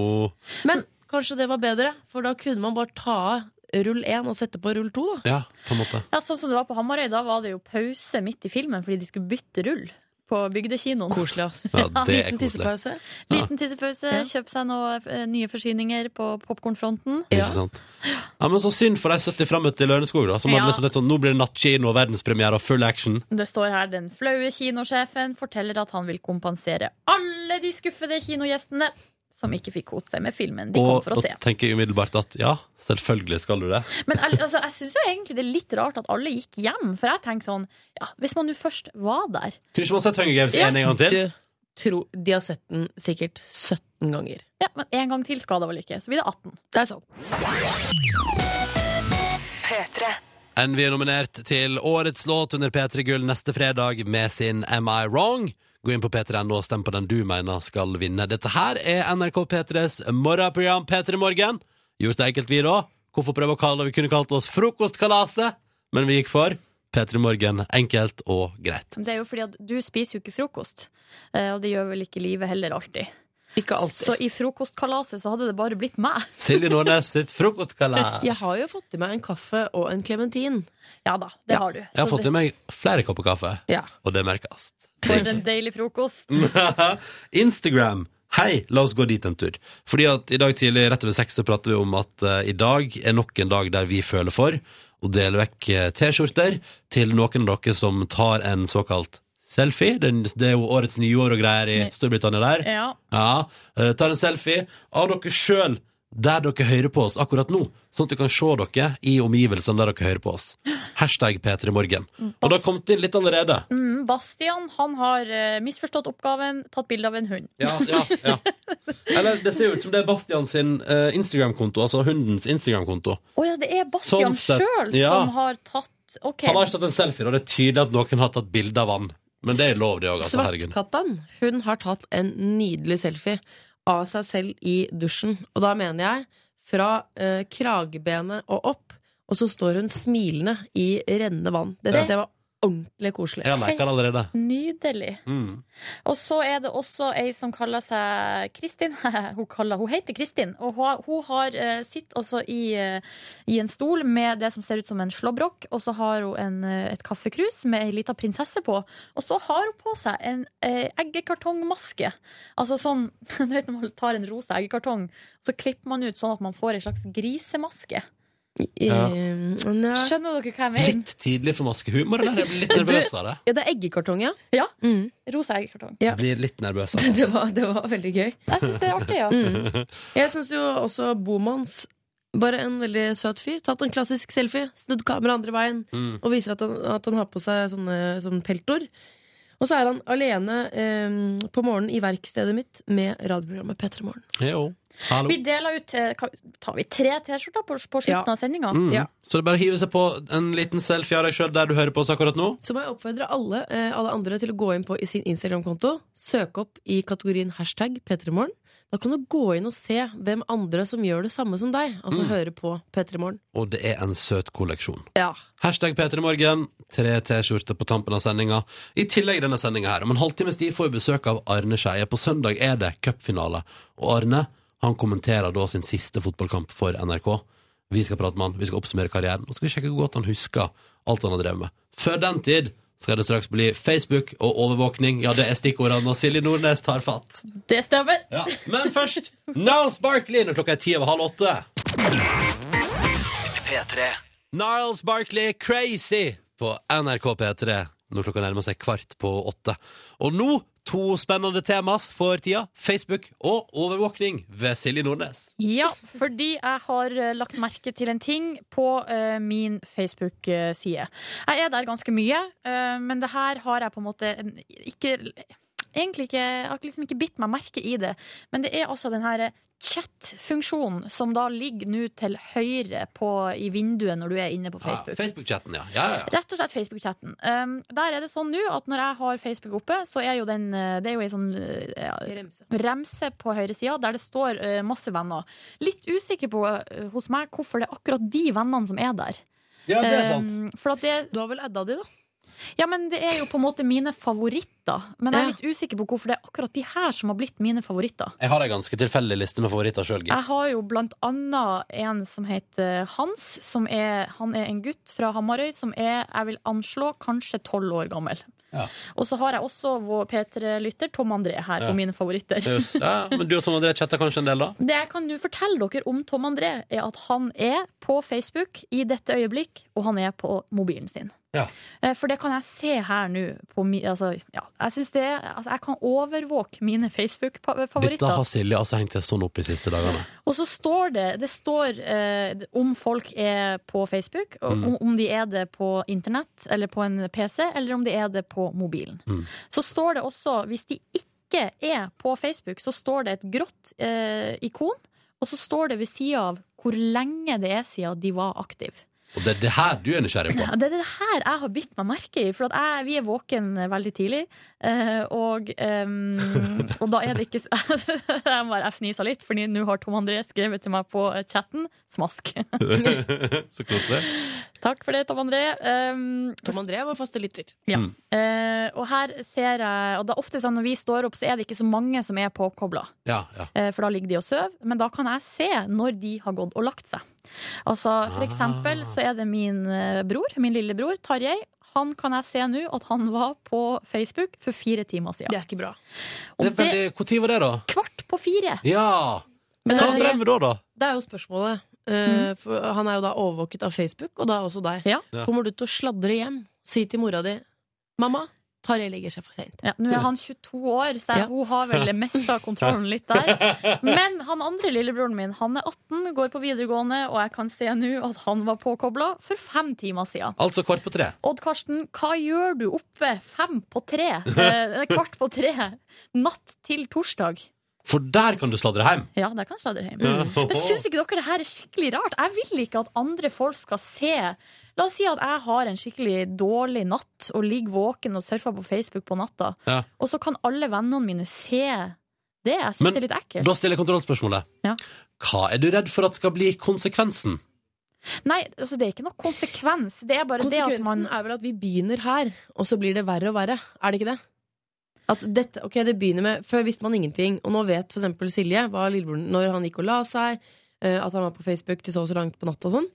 Men kanskje det var bedre, for da kunne man bare ta av rull 1 og sette på rull 2. Da. Ja, på en måte. Ja, Sånn som det var på Hamarøy, da var det jo pause midt i filmen fordi de skulle bytte rull på bygdekinoen. Koselig, ass. Ja, det er Liten koselig. tissepause. Liten tissepause, Ja. kjøp seg noen eh, nye forsyninger på popkornfronten. Ikke sant? Ja, men Så synd for de 70 frammøtte i Lørenskog, da. Som Ja. hadde liksom litt sånn, Nå blir det nattkino og verdenspremiere og full action. Det står her den flaue kinosjefen forteller at han vil kompensere alle de skuffede kinogjestene som ikke fikk kost seg med filmen de kom for å se. se. tenker jeg umiddelbart at ja, selvfølgelig skal du det. Men al- altså, jeg syns egentlig det er litt rart at alle gikk hjem. For jeg tenker sånn, ja, hvis man nå først var der Kunne ikke man sett Hunger Games Ja. en gang til? Du, tro, de har sett den sikkert 17 ganger. Ja, Men en gang til skal det vel ikke. Så blir det 18. Det er sant. P3. Envy er nominert til årets låt under P3 Gull neste fredag med sin Am I Wrong? Gå inn på p3.no og stem på den du mener skal vinne. Dette her er NRK P3s morgenprogram P3 Morgen. Gjort det enkelt, vi da. Hvorfor prøve å kalle det? Vi kunne kalt oss Frokostkalaset, men vi gikk for P3 Morgen. Enkelt og greit. Det er jo fordi at du spiser jo ikke frokost. Eh, Og det gjør vel ikke livet heller alltid. Ikke alltid. Så i frokostkalaset så hadde det bare blitt meg. Silje Nordnes sitt frokostkalas. Jeg har jo fått i meg en kaffe og en klementin. Ja da, det Ja. har du. Jeg har fått i meg flere kopper kaffe, Ja. og det merkes. For en deilig frokost. Instagram. Hei, la oss gå dit en tur. Fordi at i dag tidlig rett over seks så prater vi om at eh, i dag er nok en dag der vi føler for å dele vekk eh, T-skjorter til noen av dere som tar en såkalt selfie. Det, det er jo årets nyår og greier i Storbritannia der. Ja. Ja, eh, tar en selfie av dere sjøl der dere hører på oss akkurat nå, sånn at dere kan se dere i omgivelsene der dere hører på oss. Hashtag P3morgen. Og det har kommet inn litt allerede. Mm, Bastian han har eh, misforstått oppgaven, tatt bilde av en hund. Ja, ja, ja. Eller det ser jo ut som det er Bastian sin eh, Instagram-konto, altså hundens Instagram-konto. Å ja, det er Bastian Sånn sett, sjøl ja. som har tatt Ok. Han har ikke tatt en selfie, og det er tydelig at noen har tatt bilde av han. Men det er lov, det òg, altså. Herregud. Svartkattan hun har tatt en nydelig selfie av seg selv i dusjen. Og da mener jeg fra eh, kragebenet og opp, og så står hun smilende i rennende vann. Det syns jeg var ordentlig koselig. Jeg har det allerede. Nydelig. Mm. Og så er det også ei som kaller seg Kristin. Hun, kaller, hun heter Kristin, og hun, hun har uh, sitter altså i, uh, i en stol med det som ser ut som en slåbrok, og så har hun en, uh, et kaffekrus med ei lita prinsesse på, og så har hun på seg en uh, eggekartongmaske. Altså sånn, du vet når man tar en rosa eggekartong, så klipper man ut sånn at man får ei slags grisemaske. Ja. Eh. Skjønner dere hva jeg mener? Litt tidlig for maskehumor, eller? Jeg blir litt nervøs av det. Ja, det er eggekartong, ja. Ja. Mm. Rosa eggekartong. Ja. Jeg blir litt nervøs av det. Det var, det var veldig gøy. Jeg syns det er artig, ja. Mm. Jeg syns jo også Bomans bare en veldig søt fyr. Tatt en klassisk selfie, snudd kameraet andre veien Mm. og viser at han, at han har på seg sånne, sånne peltor. Og så er han alene eh, på morgenen i verkstedet mitt med radioprogrammet P3 Morgen. Hallo. Vi deler ut Tar vi tre T-skjorter på, på slutten Ja. av sendinga? Mm. Ja. Så det er bare å hive seg på en liten selfie av deg sjøl der du hører på oss akkurat nå. Så må jeg oppfordre alle, eh, alle andre til å gå inn på i sin Instagram-konto, søke opp i kategorien hashtag P3morgen. Da kan du gå inn og se hvem andre som gjør det samme som deg. Altså Mm. høre på P3 Morgen. Og det er en søt kolleksjon. Ja. Hashtag P3morgen. Tre T-skjorter på tampen av sendinga. I tillegg denne sendinga her. Om en halvtimes tid får vi besøk av Arne Skeie. På søndag er det cupfinale. Og Arne han kommenterer da sin siste fotballkamp for NRK. Vi skal prate med han, vi skal oppsummere karrieren, og skal vi sjekke hvor godt han husker alt han har drevet med. Før den tid skal det straks bli Facebook og overvåkning. Ja, det er stikkordene når Silje Nordnes tar fatt. Det stemmer. Ja. Men først Niles Barkley når klokka er ti over halv åtte. P3. Niles Barkley Crazy på NRK P3 når klokka nærmer seg kvart på åtte. Og nå to spennende temas for tida. Facebook og overvåkning ved Silje Nordnes. Ja, fordi jeg har eh, lagt merke til en ting på uh, min Facebook-side. Jeg er der ganske mye, uh, men det her har jeg på en måte ikke Egentlig ikke, jeg har liksom ikke bitt meg merke i det, men det er altså den her chat-funksjonen som da ligger nå til høyre på, i vinduet når du er inne på Facebook. Ja, Facebook-chatten, ja. ja, ja, ja. Rett og slett Facebook-chatten. Um, der er det sånn nå at når jeg har Facebook oppe, så er jo den eh, Det er jo ei sånn eh, ja, Remse. remse på høyre sida der det står uh, masse venner. Litt usikker på uh, hos meg hvorfor det er akkurat de vennene som er der. ja, det er sant. Um, for at det, Du har vel adda de, da? Ja, men det er jo på en måte mine favoritter. Men jeg er Ja. litt usikker på hvorfor det er akkurat de her som har blitt mine favoritter. Jeg har ei ganske tilfeldig liste med favoritter sjøl, Jeg har jo blant annet en som heter Hans. Som er, han er en gutt fra Hamarøy som er, jeg vil anslå, kanskje tolv år gammel. Ja. Og så har jeg også vår P3-lytter Tom André her Ja. på mine favoritter. Just. Ja, men du og Tom André chatter kanskje en del, da? Det jeg kan nå fortelle dere om Tom André, er at han er på Facebook i dette øyeblikk, og han er på mobilen sin. Ja. Eh, For det kan jeg se her nå. Altså, ja, jeg, det, altså, jeg kan overvåke mine Facebook-favoritter. Dette har Silje altså hengt seg sånn opp i siste dagene. Og så står det Det står eh, om folk er på Facebook, Mm. om, om de er det på internett eller på en PC, eller om de er det på mobilen. Mm. Så står det også, hvis de ikke er på Facebook, så står det et grått eh, ikon, og så står det ved sida av hvor lenge det er siden de var aktive. Og det er det her du er nysgjerrig på. Ja, Det er det her jeg har bitt meg merke i, for jeg, vi er våken veldig tidlig. eh, og, um, og da er det ikke Jeg bare fnisa litt, for nå har Tom André skrevet til meg på chatten 'smask'. Så koselig. Takk for det, Tom André. Um, Tom André var faste lytter. ja. Mm. Uh, og her ser jeg Og det er ofte sånn når vi står opp, så er det ikke så mange som er påkobla. Ja, ja. uh, For da ligger de og sover. Men da kan jeg se når de har gått og lagt seg. Altså, for eksempel så er det min eh, bror, min lillebror Tarjei. Han kan jeg se nå at han var på Facebook for fire timer siden. Det er ikke bra. Er veldig... Når var det, da? kvart på fire. Ja! Men Hva drev det, da, da? det er jo spørsmålet. Eh, for han er jo da overvåket av Facebook, og da også deg. Ja. Ja. Kommer du til å sladre hjem? Si til mora di 'Mamma, Tarjei legger seg for seint'. Ja, nå er han 22 år, så jeg, Ja. hun har vel mista kontrollen litt der. Men han andre lillebroren min, han er 18, går på videregående, og jeg kan se nå at han var påkobla for fem timer siden. Altså kvart på tre. Odd Karsten, hva gjør du oppe fem på tre? Eh, kvart på tre natt til torsdag? For der kan du sladre hjem. Ja, der kan sladre hjem. Men syns ikke dere det her er skikkelig rart? Jeg vil ikke at andre folk skal se La oss si at jeg har en skikkelig dårlig natt og ligger våken og surfer på Facebook på natta, Ja. og så kan alle vennene mine se det. Jeg syns Men det er litt ekkelt. Da stiller jeg kontrollspørsmålet. Ja. Hva er du redd for at skal bli konsekvensen? Nei, altså det er ikke noe konsekvens. Det er bare det at man Konsekvensen er vel at vi begynner her, og så blir det verre og verre. Er det ikke det? At dette, ok, det begynner med Før visste man ingenting, og nå vet for eksempel Silje hva lillebroren Når han gikk og la seg, eh, at han var på Facebook til så og så langt på natta og sånn.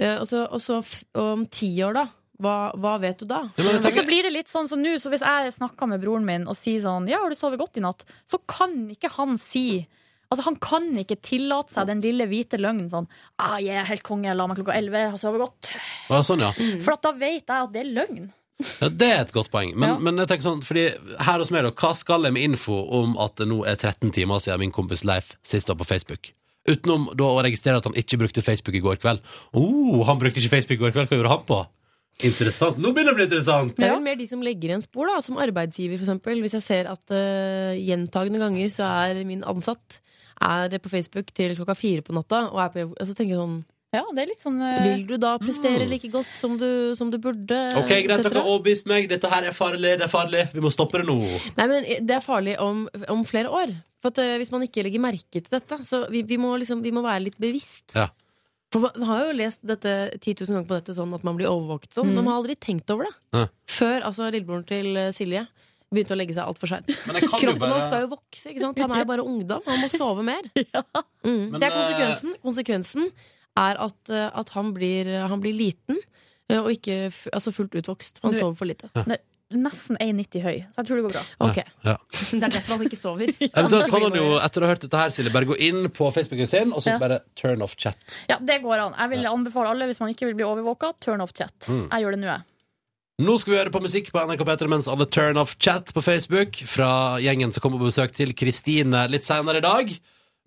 Eh, og så, og så om ti år, da. Hva, hva vet du da? Ja, Og så blir det litt sånn som nå, så hvis jeg snakker med broren min og sier sånn Ja, har du sovet godt i natt? Så kan ikke han si Altså Han kan ikke tillate seg den lille hvite løgnen sånn ah, jeg er helt konge, la meg klokka 11, jeg har sovet godt. ja, sånn, ja. For at da vet jeg at det er løgn. Ja. Det er et godt poeng. Men, Ja. men jeg tenker sånn, fordi her hos meg, da, hva skal jeg med info om at det nå er 13 timer siden min kompis Leif sist var på Facebook? Utenom da å registrere at han ikke brukte Facebook i går kveld. Oh, han brukte ikke Facebook i går kveld, hva gjorde han på? Interessant. Nå begynner det å bli interessant! Det er vel mer de som legger igjen spor, da, som arbeidsgiver, for eksempel. Hvis jeg ser at uh, gjentagende ganger så er min ansatt er på Facebook til klokka fire på natta, og er på jobb, og så tenker jeg sånn Ja, det er litt sånn eh, Vil du da prestere like godt som du, som du burde? Ok, greit, dere cetera? har overbevist meg. Dette her er farlig, det er farlig. Vi må stoppe det nå. Nei, men det er farlig om, om flere år. For at, eh, Hvis man ikke legger merke til dette, så vi, vi, må, liksom, vi må være litt bevisst. Ja. For man har jo lest dette 10 000 ganger på dette sånn at man blir overvåket sånn, Mm. men man har aldri tenkt over det. Ja. Før altså lillebroren til eh, Silje begynte å legge seg altfor seint. Men jeg kan jo Kroppen bare- skal jo vokse. ikke sant? Han er jo bare ungdom. Han må sove mer. Mm. Men, det er eh, konsekvensen. Konsekvensen er at, eh, at han, blir, han blir liten. eh, Og ikke f altså fullt utvokst. Han Du- sover for lite. nesten 1,90 høy. Så jeg tror det går bra. Ok, Ja. Det er derfor han ikke sover. Eventuelt kan han jo, etter å ha hørt dette her, Silje, bare gå inn på Facebooken sin, og så Ja. bare turn off chat. Ja, det går an. Jeg vil anbefale alle, hvis man ikke vil bli overvåka, turn off chat. Mm. Jeg gjør det nå, jeg. Nå skal vi høre på musikk på NRK P3 mens alle turn off chat på Facebook fra gjengen som kommer på besøk til Kristine litt senere i dag.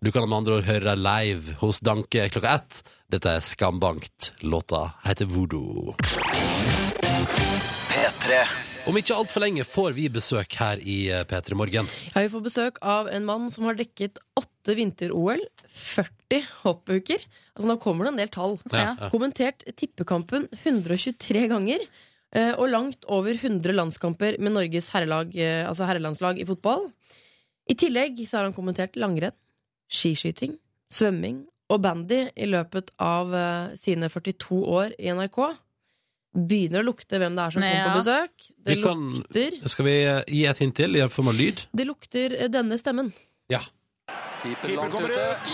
Du kan med andre ord høre deg live hos Danke klokka ett. Dette er Skambankt. Låta heter Voodoo. P3. Om ikke altfor lenge får vi besøk her i eh, P3 Morgen. Ja, vi får besøk av en mann som har dekket åtte vinter-OL, 40 hoppuker. Altså Nå kommer det en del tall. Ja, ja. Kommentert tippekampen 123 ganger. eh, Og langt over 100 landskamper med Norges herrelag, eh, altså herrelandslag i fotball. I tillegg så har han kommentert langrenn, skiskyting, svømming og bandy i løpet av uh, sine 42 år i NRK. Begynner å lukte hvem det er som kommer Ja. på besøk. Det Vi kan- lukter, Skal vi eh, gi et hint til i form av lyd? det lukter eh, denne stemmen. Ja. Keeper kommer ut.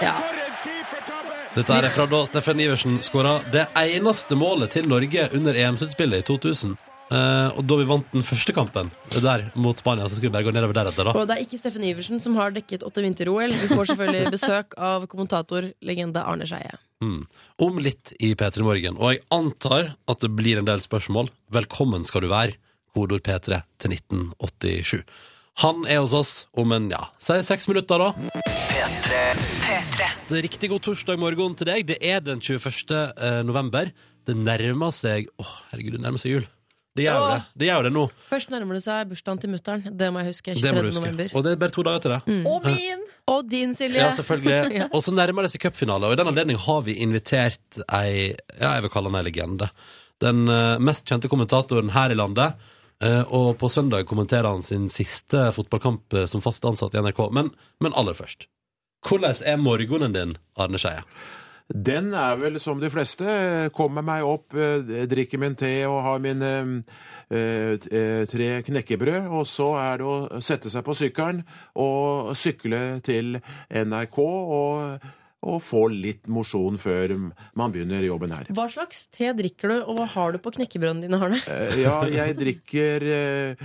Ja. Dette er fra da Steffen Iversen skåra det eneste målet til Norge under EM-sluttspillet i 2000. Uh, og da vi vant den første kampen der mot Spania, så skulle vi bare gå nedover deretter, da. Og det er ikke Steffen Iversen som har dekket åtte vinter-OL. Vi får selvfølgelig besøk av kommentatorlegende Arne Skeie. Mm. Om litt i P3 Morgen. Og jeg antar at det blir en del spørsmål. Velkommen skal du være. Kodord P3 til 1987. Han er hos oss om en, ja, si seks minutter, da. Det er Riktig god torsdag morgen til deg. Det er den 21. eh, november. Det nærmer seg Å, herregud, det nærmer seg jul. Det gjør jo det. Det gjør det nå. Først nærmer det seg bursdagen til mutter'n. Det må jeg huske. Det må 23. huske. november. Og det er bare to dager til det. Og min! Og din, Silje. Ja, selvfølgelig. Ja. Og så nærmer det seg cupfinale, og i den anledning har vi invitert ei Ja, jeg vil kalle henne ei legende. Den eh, mest kjente kommentatoren her i landet. Eh, og på søndag kommenterer han sin siste fotballkamp eh, som fast ansatt i NRK. Men, men aller først. Hvordan er morgenen din, Arne Skeie? Den er vel som de fleste. Kommer meg opp, eh, drikker min te og har mine tre knekkebrød. Og så er det å sette seg på sykkelen og sykle til NRK og, og få litt mosjon før man begynner jobben her. Hva slags te drikker du, og hva har du på knekkebrødene dine, Arne? Eh, Ja, jeg drikker eh,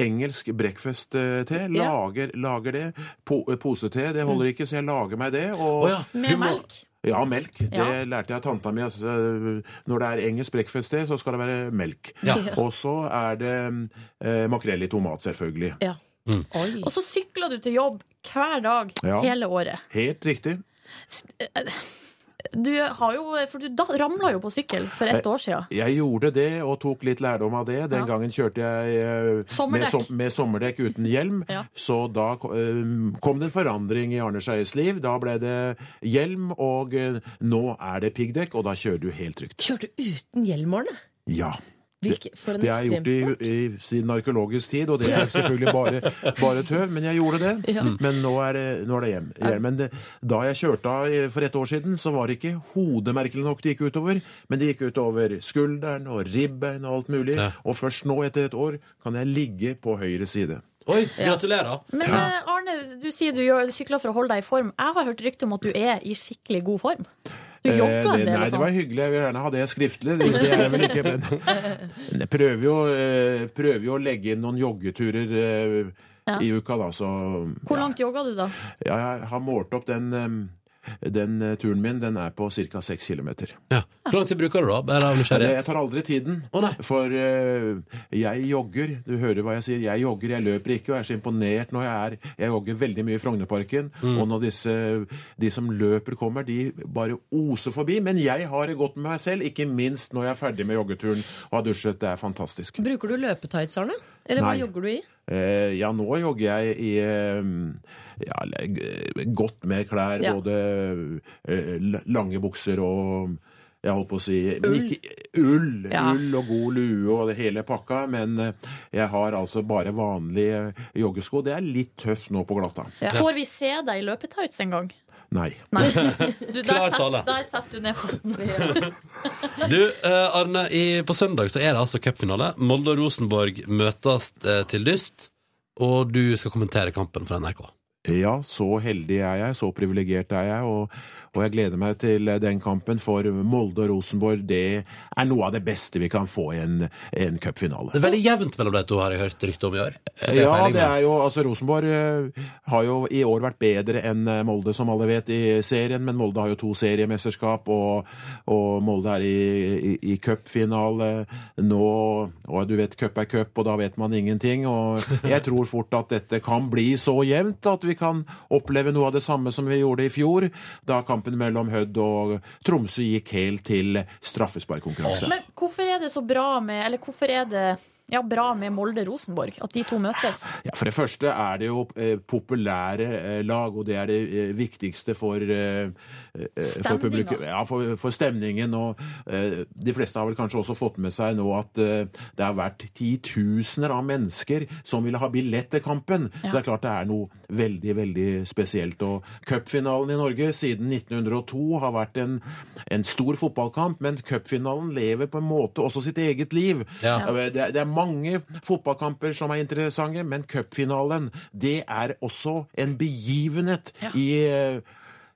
engelsk breakfast-te. Lager, lager det. Po posete, det holder ikke, så jeg lager meg det. Og, Oh, ja, Med må- melk. Ja, melk. Det Ja. lærte jeg av tanta mi. Altså, når det er engelsk breakfast-te, så skal det være melk. Ja. Og så er det eh, makrell i tomat, selvfølgelig. Ja. Mm. Og så sykler du til jobb hver dag Ja. hele året. Helt riktig. Du har jo, for du ramla jo på sykkel for ett år siden. Jeg gjorde det og tok litt lærdom av det. Den Ja. gangen kjørte jeg eh, med, som, med sommerdekk uten hjelm. Ja. Så da eh, kom det en forandring i Arne Skeies liv. Da ble det hjelm, og eh, nå er det piggdekk, og da kjører du helt trygt. Kjørte du uten hjelm, Arne? Ja. Hvilke, for en Det har jeg gjort i, i, siden arkeologisk tid, og det er selvfølgelig bare, bare tøv, men jeg gjorde det. Ja. Men nå er, nå er det hjem. hjem. Men det, da jeg kjørte av for et år siden, så var det ikke hodet merkelig nok det gikk utover, men det gikk utover skulderen og ribbein og alt mulig. Ja. Og først nå, etter et år, kan jeg ligge på høyre side. Oi, gratulerer. Men eh, Arne, du sier du, gjør, du sykler for å holde deg i form. Jeg har hørt rykte om at du er i skikkelig god form. Du Eh, en det- del Nei, det var sånn. hyggelig. Jeg vil gjerne ha det skriftlig. Det, det er vel ikke, men jeg prøver jo, eh, prøver jo å legge inn noen joggeturer eh, i uka, da, så Hvor ja. langt jogga du, da? Ja, jeg har målt opp den, den eh, turen min. Den er på ca. 6 km. Ja. Hvor lang tid bruker du, da? Bare av Jeg tar aldri tiden. Oh, nei. For uh, jeg jogger. Du hører hva jeg sier. Jeg jogger, jeg løper ikke. Og jeg er så imponert når jeg er Jeg jogger veldig mye i Frognerparken. Mm. Og når disse, de som løper kommer, de bare oser forbi. Men jeg har det godt med meg selv, ikke minst når jeg er ferdig med joggeturen og har dusjet. Det er fantastisk. Bruker du løpetights, Arne? Eller hva jogger du i? Uh, ja, nå jogger jeg i eh, ja, godt med klær. Ja. Både eh, lange bukser og jeg holdt på å si Ull. Ikke, ull, Ja. ull og god lue og det hele pakka. Men eh, jeg har altså bare vanlige joggesko. Det er litt tøft nå på glatta. Får vi se deg i løpetights en gang? Nei. Nei. Du, Klar tale. der setter du ned foten. Du, eh, Arne, i, på søndag så er det altså cupfinale. Molde og Rosenborg møtes eh, til dyst, og du skal kommentere kampen for NRK. Ja, så heldig er jeg, så privilegert er jeg, og, og jeg gleder meg til den kampen, for Molde og Rosenborg, det er noe av det beste vi kan få i en, en cupfinale. Det er veldig jevnt mellom de to, har jeg hørt rykte om i år. Det Ja, det er jo, altså Rosenborg eh, har jo i år vært bedre enn eh, Molde, som alle vet, i serien. Men Molde har jo to seriemesterskap, og, og Molde er i, i, i cupfinale nå. Og du vet, cup er cup, og da vet man ingenting. Og jeg tror fort at dette kan bli så jevnt at vi kan oppleve noe av det samme som vi gjorde i fjor, da kampen mellom Hødd og Tromsø gikk helt til straffesparkkonkurranse. Men hvorfor er det så bra med Eller hvorfor er det ja, bra med Molde-Rosenborg? At de to møtes? Ja, For det første er det jo eh, populære eh, lag, og det er det eh, viktigste for, for publikum. Ja, for, for stemningen. Og eh, de fleste har vel kanskje også fått med seg nå at eh, det har vært titusener av mennesker som ville ha billett til kampen. Så det er klart det er noe veldig, veldig spesielt. Og cupfinalen i Norge siden 1902 har vært en, en stor fotballkamp, men cupfinalen lever på en måte også sitt eget liv. Ja. Det, det er mange fotballkamper som er interessante, men cupfinalen, det er også en begivenhet i, eh,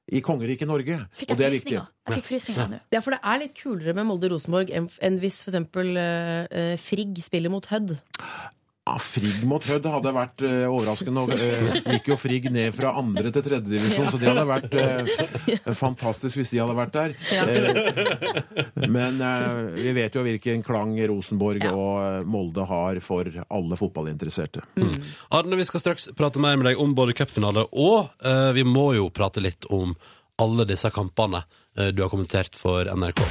i kongeriket Norge. Fikk og det jeg er viktig. Jeg fikk frysninger nå. Ja, for det er litt kulere med Molde-Rosenborg enn hvis for eksempel eh, Frigg spiller mot Hødd. Ja, Frigg mot Hødd hadde vært eh, overraskende. Og, eh, gikk jo Frigg ned fra andre til tredje divisjon, så det hadde vært eh, fantastisk hvis de hadde vært der. Eh, men eh, vi vet jo hvilken klang Rosenborg og eh, Molde har for alle fotballinteresserte. Arne, vi skal straks prate mer med deg om både cupfinale, og eh, vi må jo prate litt om alle disse kampene du har kommentert for NRK.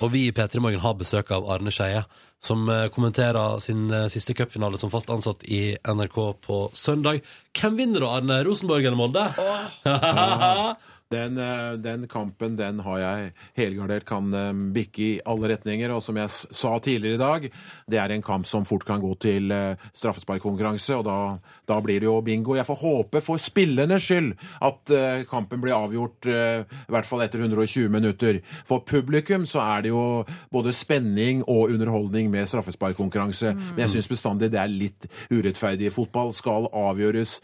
Og vi i P3 Morgen har besøk av Arne Skeie, som eh, kommenterer sin eh, siste cupfinale som fast ansatt i NRK på søndag. Hvem vinner da, Arne? Rosenborg eller Molde? Den, eh, den kampen den har jeg helgardert kan eh, bikke i alle retninger. Og som jeg sa tidligere i dag, det er en kamp som fort kan gå til eh, straffesparkkonkurranse. Og da, da blir det jo bingo. Jeg får håpe for spillernes skyld at kampen blir avgjort i hvert fall etter 120 minutter. For publikum så er det jo både spenning og underholdning med straffesparkkonkurranse. Men jeg syns bestandig det er litt urettferdig. Fotball skal avgjøres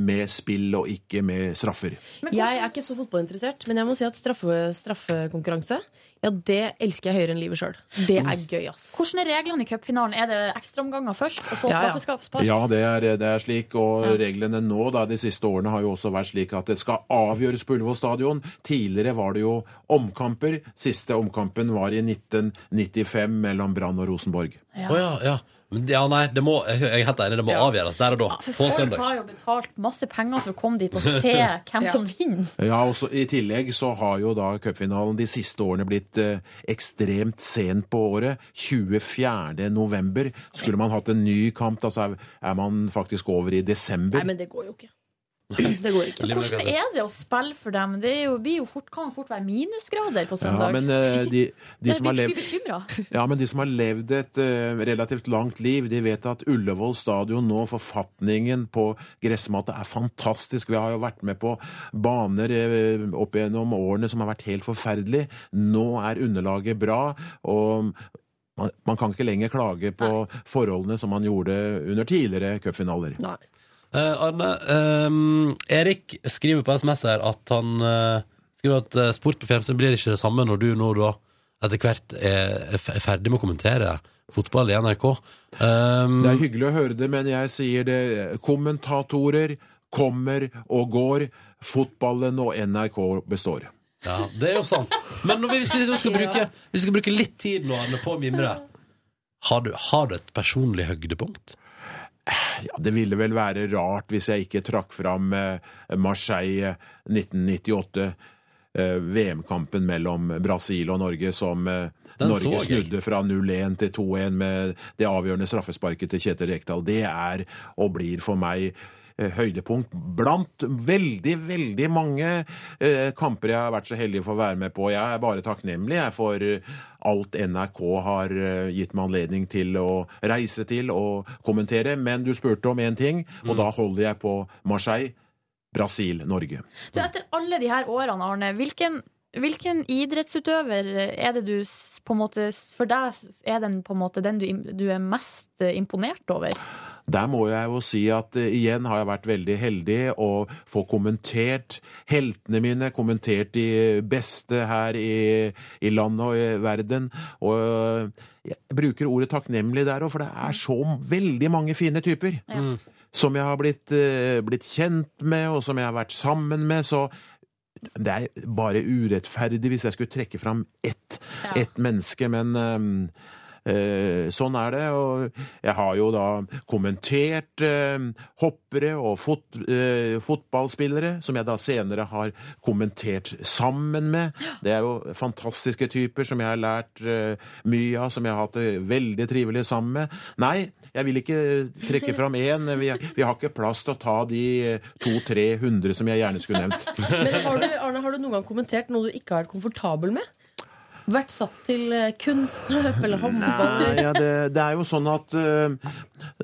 med spill og ikke med straffer. Men Jeg er ikke så fotballinteressert, men jeg må si at straffe, straffekonkurranse Ja, det elsker jeg høyere enn livet sjøl. Det er gøy, ass. hvordan er reglene i cupfinalen? Er det ekstraomganger først, og så Ja, ja. Ja, det er, det er slik, og reglene nå da, de siste årene har jo også vært slik at det skal avgjøres på Ullevål stadion. Tidligere var det jo omkamper. Siste omkampen var i 1995 mellom Brann og Rosenborg. Å ja, ja. Men ja, nei, det må, jeg er helt enig, det må avgjøres der og da. Ja, for på folk søndag. har jo betalt masse penger for å komme dit og se hvem som vinner. Ja, også I tillegg så har jo da cupfinalen de siste årene blitt eh, ekstremt sent på året. 24. november. Skulle man hatt en ny kamp, da så er, er man faktisk over i desember. Nei, men det går jo ikke. Det går ikke. Hvordan er det å spille for dem? Det jo, jo fort, kan fort være minusgrader på Ja, søndag. men eh, de, de som levd. Ja, men de som har levd et uh, relativt langt liv, de vet at Ullevål stadion nå, forfatningen på gressmatta, er fantastisk. Vi har jo vært med på baner uh, opp gjennom årene som har vært helt forferdelig. Nå er underlaget bra, og man, man kan ikke lenger klage på forholdene som man gjorde under tidligere cupfinaler. Nei. Eh, Arne, um, Erik skriver på SMS her at han uh, skriver at eh, sport på fjernsyn blir ikke det samme når du nå da etter hvert er, er er ferdig med å kommentere fotball i NRK. Um, Det er hyggelig å høre det, men jeg sier det. Kommentatorer kommer og går. Fotballen og NRK består. Ja, det er jo sant. Men når vi, hvis, vi skal bruke, vi skal bruke litt tid nå Arne, på å mimre, har du, har du et personlig høydepunkt? Ja, det ville vel være rart hvis jeg ikke trakk fram eh, Marseille 1998. eh, VM-kampen mellom Brasil og Norge som eh, Den Norge snudde fra 0-1 til 2-1 med det avgjørende straffesparket til Kjetil Rekdal. Det er og blir for meg eh, høydepunkt blant veldig, veldig mange eh, kamper jeg har vært så heldig for å være med på. Jeg er bare takknemlig jeg, for eh, alt NRK har eh, gitt meg anledning til å reise til og kommentere. Men du spurte om én ting, og da holder jeg på Marseille. Brasil, Norge. Du, etter alle de her årene, Arne, hvilken, hvilken idrettsutøver er det du på en måte For deg er den på en måte den du, du er mest eh, imponert over? Der må jeg jo si at eh, igjen har jeg vært veldig heldig å få kommentert heltene mine, kommentert de beste her i, i landet og i verden. Og eh, jeg bruker ordet takknemlig der òg, for det er så veldig mange fine typer. Som jeg har blitt, eh, blitt kjent med, og som jeg har vært sammen med. Så det er bare urettferdig hvis jeg skulle trekke fram ett, Ja. ett menneske, men Eh, sånn er det, og jeg har jo da kommentert eh, hoppere og fot, eh, fotballspillere, som jeg da senere har kommentert sammen med. Det er jo fantastiske typer som jeg har lært eh, mye av, som jeg har hatt det veldig trivelig sammen med. Nei, jeg vil ikke trekke fram én. Vi, vi har ikke plass til å ta de 200-300 som jeg gjerne skulle nevnt. Men har du, Arne, har du noen gang kommentert noe du ikke har vært komfortabel med? Vært satt til eh, kunstløp eller håndball? Nei, ja, det, det er jo sånn at uh,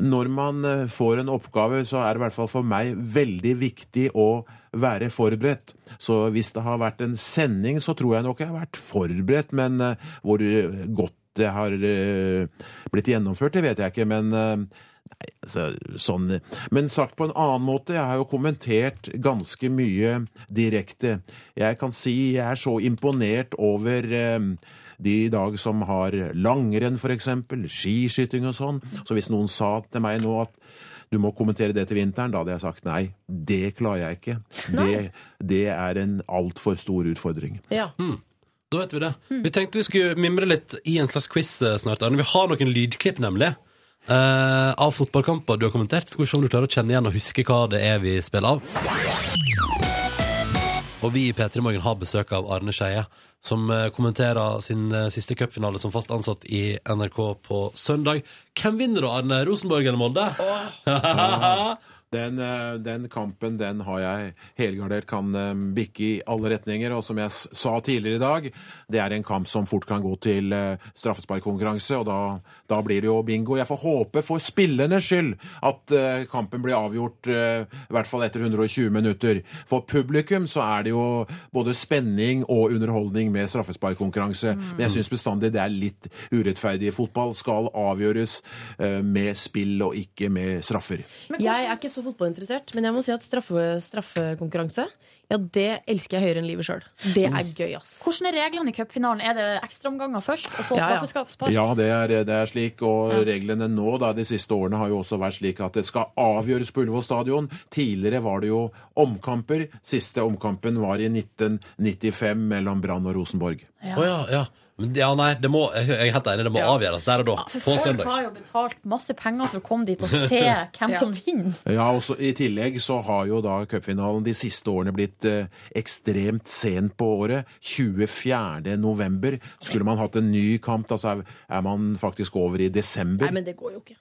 når man eh, får en oppgave, så er det i hvert fall for meg veldig viktig å være forberedt. Så hvis det har vært en sending, så tror jeg nok jeg har vært forberedt, men uh, hvor godt det har uh, blitt gjennomført, det vet jeg ikke. Men altså, sånn Men sagt på en annen måte, jeg har jo kommentert ganske mye direkte. Jeg kan si jeg er så imponert over eh, de i dag som har langrenn, for eksempel, skiskyting og sånn. Så hvis noen sa til meg nå at du må kommentere det til vinteren, da hadde jeg sagt nei. Det klarer jeg ikke. Det, det er en altfor stor utfordring. Ja. Da vet vi det. Vi tenkte vi skulle mimre litt i en slags quiz eh, snart. Arne. Vi har noen lydklipp, nemlig. Eh, av fotballkamper du har kommentert. Skal vi se om du klarer å kjenne igjen og huske hva det er vi spiller av. Og vi i P3 Morgen har besøk av Arne Skeie, som eh, kommenterer sin eh, siste cupfinale som fast ansatt i NRK på søndag. Hvem vinner da, Arne? Rosenborg eller Molde? Den, eh, den kampen den har jeg helgardert kan eh, bikke i alle retninger. Og som jeg sa tidligere i dag, det er en kamp som fort kan gå til eh, straffesparkkonkurranse. Og da, da blir det jo bingo. Jeg får håpe for spillernes skyld at kampen blir avgjort i hvert fall etter 120 minutter. For publikum så er det jo både spenning og underholdning med straffesparkkonkurranse. Men jeg syns bestandig det er litt urettferdig. Fotball skal avgjøres med spill og ikke med straffer. Jeg er ikke så fotballinteressert, men jeg må si at straffe, straffekonkurranse Ja, det elsker jeg høyere enn livet sjøl. Det er gøy, ass. Hvordan er reglene i cupfinalen? Er det ekstraomganger først, og så Ja, ja. Ja, det er, det er slik, og reglene nå da, de siste årene har jo også vært slik at det skal avgjøres på Ullevål stadion. Tidligere var det jo omkamper. Siste omkampen var i 1995 mellom Brann og Rosenborg. Å ja, ja. Men ja, nei, det må, jeg er helt enig, det må avgjøres der og da. Ja, for på folk søndag. har jo betalt masse penger for å komme dit og se hvem som vinner. Ja, også I tillegg så har jo da cupfinalen de siste årene blitt eh, ekstremt sent på året. 24. november. Skulle man hatt en ny kamp, da så er, er man faktisk over i desember. Nei, men det går jo ikke.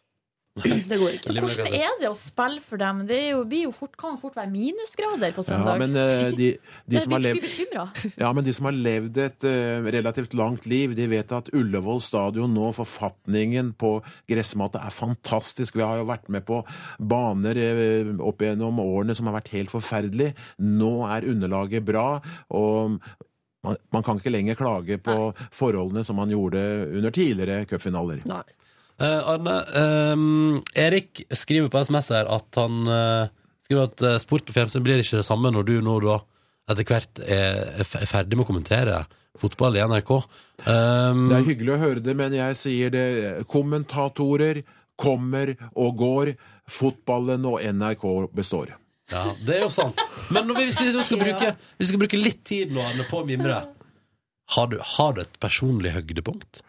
Det går ikke. Hvordan er det å spille for dem? Det jo, jo fort, kan fort være minusgrader på Ja, søndag. men eh, de, de som har levd. Ja, men de som har levd et uh, relativt langt liv, de vet at Ullevål stadion nå, forfatningen på gressmatet, er fantastisk. Vi har jo vært med på baner uh, opp gjennom årene som har vært helt forferdelig. Nå er underlaget bra, og man, man kan ikke lenger klage på forholdene som man gjorde under tidligere cupfinaler. Nei. Eh, Arne, um, Erik skriver på SMS her at han uh, skriver at eh, sport på fjernsyn blir ikke det samme når du nå da etter hvert er, er er ferdig med å kommentere fotball i NRK. Um, Det er hyggelig å høre det, men jeg sier det. Kommentatorer kommer og går. Fotballen og NRK består. Ja, det er jo sant. Men vi, hvis, vi skal bruke, vi skal bruke litt tid nå Arne, på å mimre, har du, har du et personlig høydepunkt?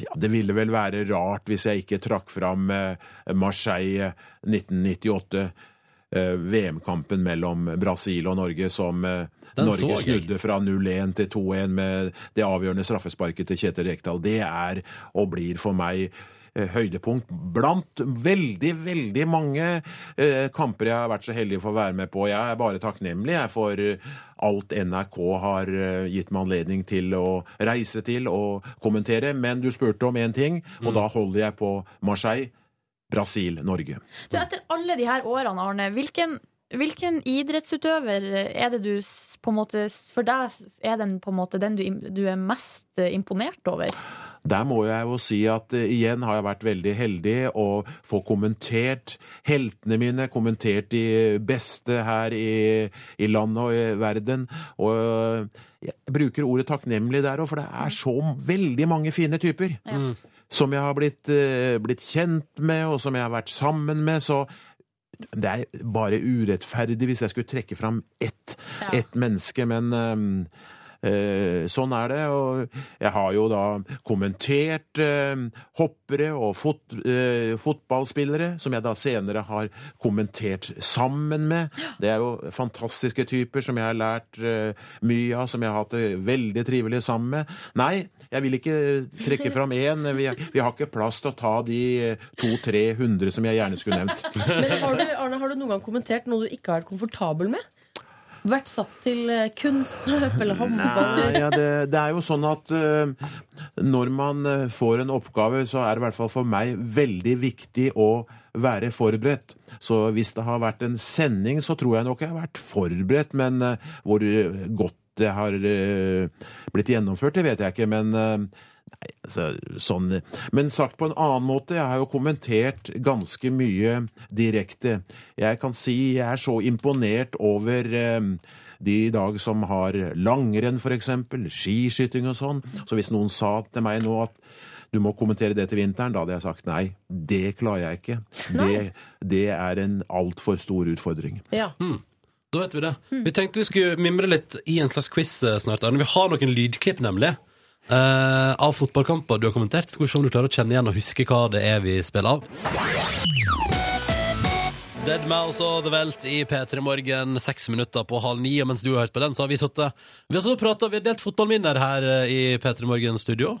Ja, det ville vel være rart hvis jeg ikke trakk fram eh, Marseille 1998. eh, VM-kampen mellom Brasil og Norge, som eh, Den Norge snudde fra 0-1 til 2-1 med det avgjørende straffesparket til Kjetil Rekdal. Det er og blir for meg eh, høydepunkt blant veldig, veldig mange eh, kamper jeg har vært så heldig for å være med på. Jeg er bare takknemlig jeg, for eh, alt NRK har eh, gitt meg anledning til å reise til og kommentere. Men du spurte om én ting, og da holder jeg på Marseille. Brasil, Norge. Du, etter alle de her årene, Arne, hvilken, hvilken idrettsutøver er det du på en måte For deg er den på en måte den du, du er mest eh, imponert over? Der må jeg jo si at eh, igjen har jeg vært veldig heldig å få kommentert heltene mine, kommentert de beste her i, i landet og i verden. Og eh, jeg bruker ordet takknemlig der òg, for det er så veldig mange fine typer. Som jeg har blitt, eh, blitt kjent med, og som jeg har vært sammen med. Så det er bare urettferdig hvis jeg skulle trekke fram ett, Ja. ett menneske, men sånn er det. Og jeg har jo da kommentert eh, hoppere og fot, eh, fotballspillere, som jeg da senere har kommentert sammen med. Det er jo fantastiske typer som jeg har lært eh, mye av, som jeg har hatt det veldig trivelig sammen med. Nei, jeg vil ikke trekke fram én. Vi, vi har ikke plass til å ta de to-tre-hundre som jeg gjerne skulle nevnt. Men har du, Arne, har du noen gang kommentert noe du ikke har vært komfortabel med? Vært satt til eh, kunstløp eller håndball? Nei, ja, det, det er jo sånn at uh, når man eh, får en oppgave, så er det i hvert fall for meg veldig viktig å være forberedt. Så hvis det har vært en sending, så tror jeg nok jeg har vært forberedt, men uh, hvor godt det har uh, blitt gjennomført, det vet jeg ikke. Men Nei, altså, sånn Men sagt på en annen måte, jeg har jo kommentert ganske mye direkte. Jeg kan si jeg er så imponert over eh, de i dag som har langrenn, for eksempel, skiskyting og sånn. Så hvis noen sa til meg nå at du må kommentere det til vinteren, da hadde jeg sagt nei. Det klarer jeg ikke. Det, det er en altfor stor utfordring. Ja. Da vet vi det. Vi tenkte vi skulle mimre litt i en slags quiz eh, snart. Arne. Vi har noen lydklipp, nemlig. Eh, av fotballkamper du har kommentert. Skal vi se om du klarer å kjenne igjen og huske hva det er vi spiller av. Dead Mouse og The Welt i P3 Morgen, seks minutter på halv ni. Og mens du har hørt på den, så har vi sittet Vi har, pratet, vi har delt fotballminner her eh, i P3 Morgen studio.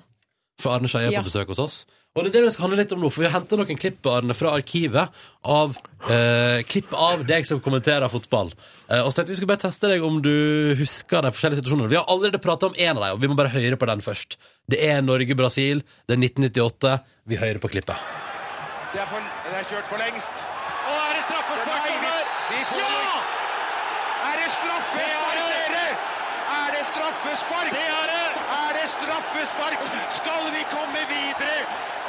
For Arne Skeie er Ja. på besøk hos oss. Og det er det vi skal handle litt om nå, for vi har hentet noen klipp fra arkivet av eh, klipp av deg som kommenterer fotball. Eh, og så tenkte vi skulle bare teste deg om du husker de forskjellige situasjonene. Vi har allerede pratet om en av dem, og vi må bare høre på den først. Det er Norge-Brasil, det er 1998. Vi hører på klippet. Det er, for, det er kjørt for lengst. Og er det straffespark over? Ja! Er det straffespark, dere? Er det straffespark? Det er det! Er det straffespark? Skal vi komme videre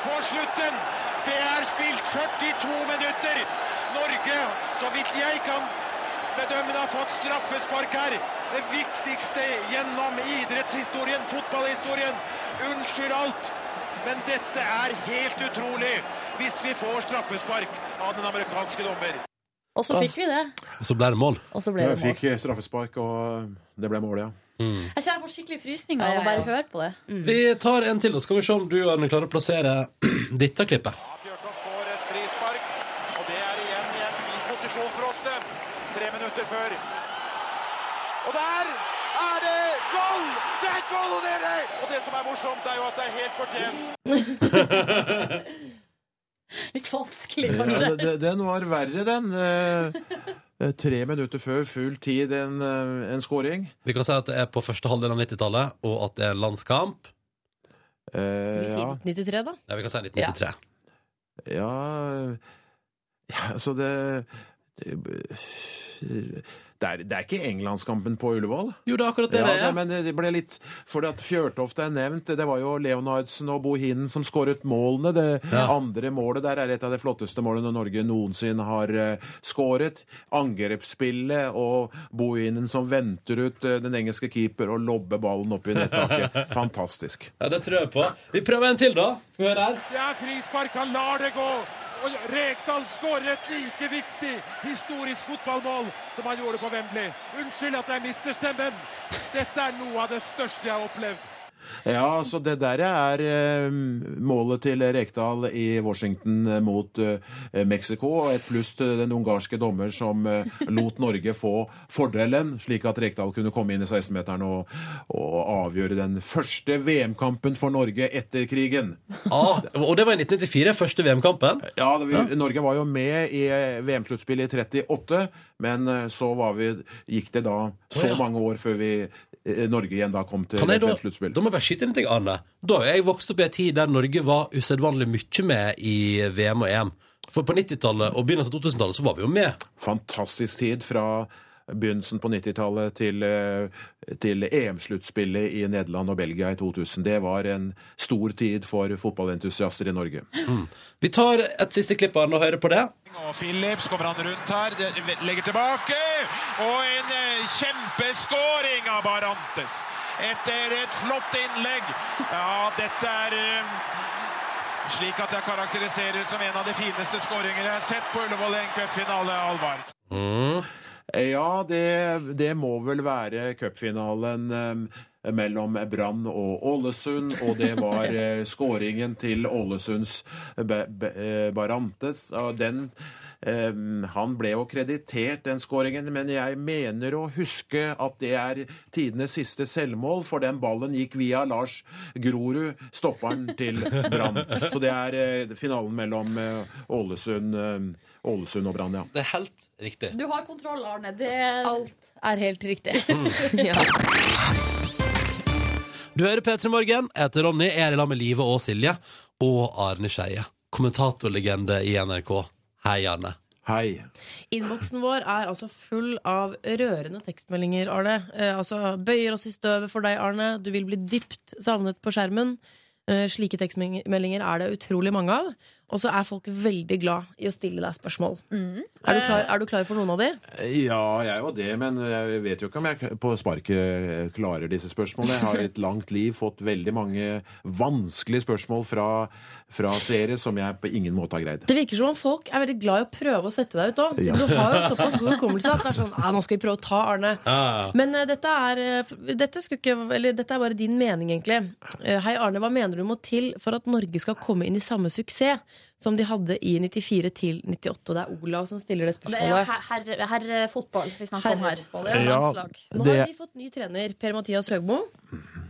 på slutten? Det er spilt 42 minutter. Norge, så vidt jeg kan bedømme, har fått straffespark her. Det viktigste gjennom idrettshistorien, fotballhistorien. Unnskyld alt, men dette er helt utrolig hvis vi får straffespark av den amerikanske dommer. Og så fikk vi det. Så ble det mål. Og så ble det mål. fikk eh, straffespark, og det ble mål, ja. Jeg kjenner jeg får skikkelig frysninger av Ja, å ja, bare høre på det. Vi tar en til, og så skal vi se om du Arne, klarer å plassere dette klippet. Fjørtoft får et frispark, og det er igjen i en fin for. Tre minutter før. Og der er det goal! Det er goal, dere! Og det som er morsomt, er jo at det er helt fortjent. Litt vanskelig, kanskje. det- den var verre, den. Eh, Tre minutter før full tid en, eh, en scoring. Vi kan si at det er på første halvdel av 90-tallet, og at det er en landskamp. Eh, Vi sier ja. 1993, da. Ja, vi kan si 1993. Ja, ja altså så det, det, er, det er ikke Englandskampen på Ullevål. Jo, det er akkurat det ja, det er. Men det ble litt Fordi at Fjørtoft er nevnt. Det var jo Leonardsen og Bohinen som skåret målene. Det Ja. andre målet der er et av de flotteste målene Norge noensinne har uh, skåret. Angrepsspillet og Bohinen som venter ut eh, den engelske keeper og lobber ballen opp i nettaket. Fantastisk. Ja, det tror jeg på. Vi prøver en til, da. Skal vi høre her? Det er frispark, han lar det gå. Og Rekdal skårer et like viktig historisk fotballmål som han gjorde på Wembley. Unnskyld at jeg mister stemmen. Dette er noe av det største jeg har opplevd. Ja, så det der er eh, målet til Rekdal i Washington eh, mot eh, Mexico, og et pluss til den ungarske dommer som eh, lot Norge få fordelen, slik at Rekdal kunne komme inn i 16-meteren og, og avgjøre den første VM-kampen for Norge etter krigen. Ah, og det var i 1994, første VM-kampen. Ja, det, vi, Norge var jo med i VM-sluttspillet i 38, men eh, så var vi, gikk det da så oh, ja. mange år før vi, eh, Norge igjen da kom til jeg da, må jeg bare skyte inn en ting, Arne. Da jeg vokst opp i en tid der Norge var usedvanlig mye med i VM og EM. For på 90-tallet og begynnelsen av 2000-tallet så var vi jo med. fantastisk tid fra begynnelsen på 90-tallet til, eh, til EM-sluttspillet i Nederland og Belgia i 2000. Det var en stor tid for fotballentusiaster i Norge. Vi tar et siste klipp av den og hører på det. Og Phillips kommer han rundt her, legger tilbake. Og en eh, kjempeskåring av Barantes. Etter et flott innlegg. Ja, dette er eh, slik at jeg karakteriserer som en av de fineste skåringer jeg har sett på Ullevål i en cupfinale, Alvar. Ja, det, det må vel være cupfinalen eh, mellom Brann og Ålesund, og det var eh, skåringen til Ålesunds eh, Barantes. Og den eh, han ble jo kreditert, den skåringen, men jeg mener å huske at det er tidenes siste selvmål, for den ballen gikk via Lars Grorud, stopperen til Brann. Så det er eh, finalen mellom eh, Ålesund, eh, Ålesund og Brann, ja. Det er helt riktig. Du har kontroll, Arne. Det Alt er helt riktig. ja. Du hører P3 Morgen. Jeg heter Ronny. Jeg er i lag med Live og Silje. Og Arne Skeie. Kommentatorlegende i NRK. Hei, Arne. Hei. Innboksen vår er altså full av rørende tekstmeldinger, Arne. Eh, altså, bøyer oss i støvet for deg, Arne. Du vil bli dypt savnet på skjermen. Eh, slike tekstmeldinger er det utrolig mange av. Og så er folk veldig glad i å stille deg spørsmål. Er, du klar, er du klar for noen av de? Ja, jeg er jo det, men jeg vet jo ikke om jeg på sparket klarer disse spørsmålene. Jeg har i et langt liv fått veldig mange vanskelige spørsmål fra, fra seere som jeg på ingen måte har greid. Det virker som om folk er veldig glad i å prøve å sette deg ut òg. Ja. Du har jo såpass god hukommelse at det er sånn ah, Nå skal vi prøve å ta Arne. Ah. Men uh, dette, er, uh, dette, ikke, eller, dette er bare din mening, egentlig. Uh, Hei, Arne. Hva mener du må til for at Norge skal komme inn i samme suksess som de hadde i 94 til 98? Og det er Olav som stiller det Og det er herr spørsmålet. herrefotball her, herrefotball vi snakker om her. Ja. Nå det- har de fått ny trener, Per-Mathias Høgmo.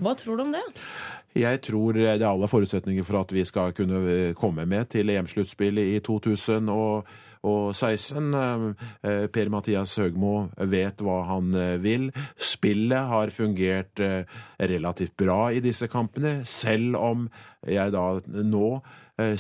Hva tror du om det? Jeg tror det er alle forutsetninger for at vi skal kunne eh, komme med til EM-sluttspillet i 2016. Eh, Per-Mathias Høgmo vet hva han eh, vil. Spillet har fungert eh, relativt bra i disse kampene, selv om jeg da nå eh,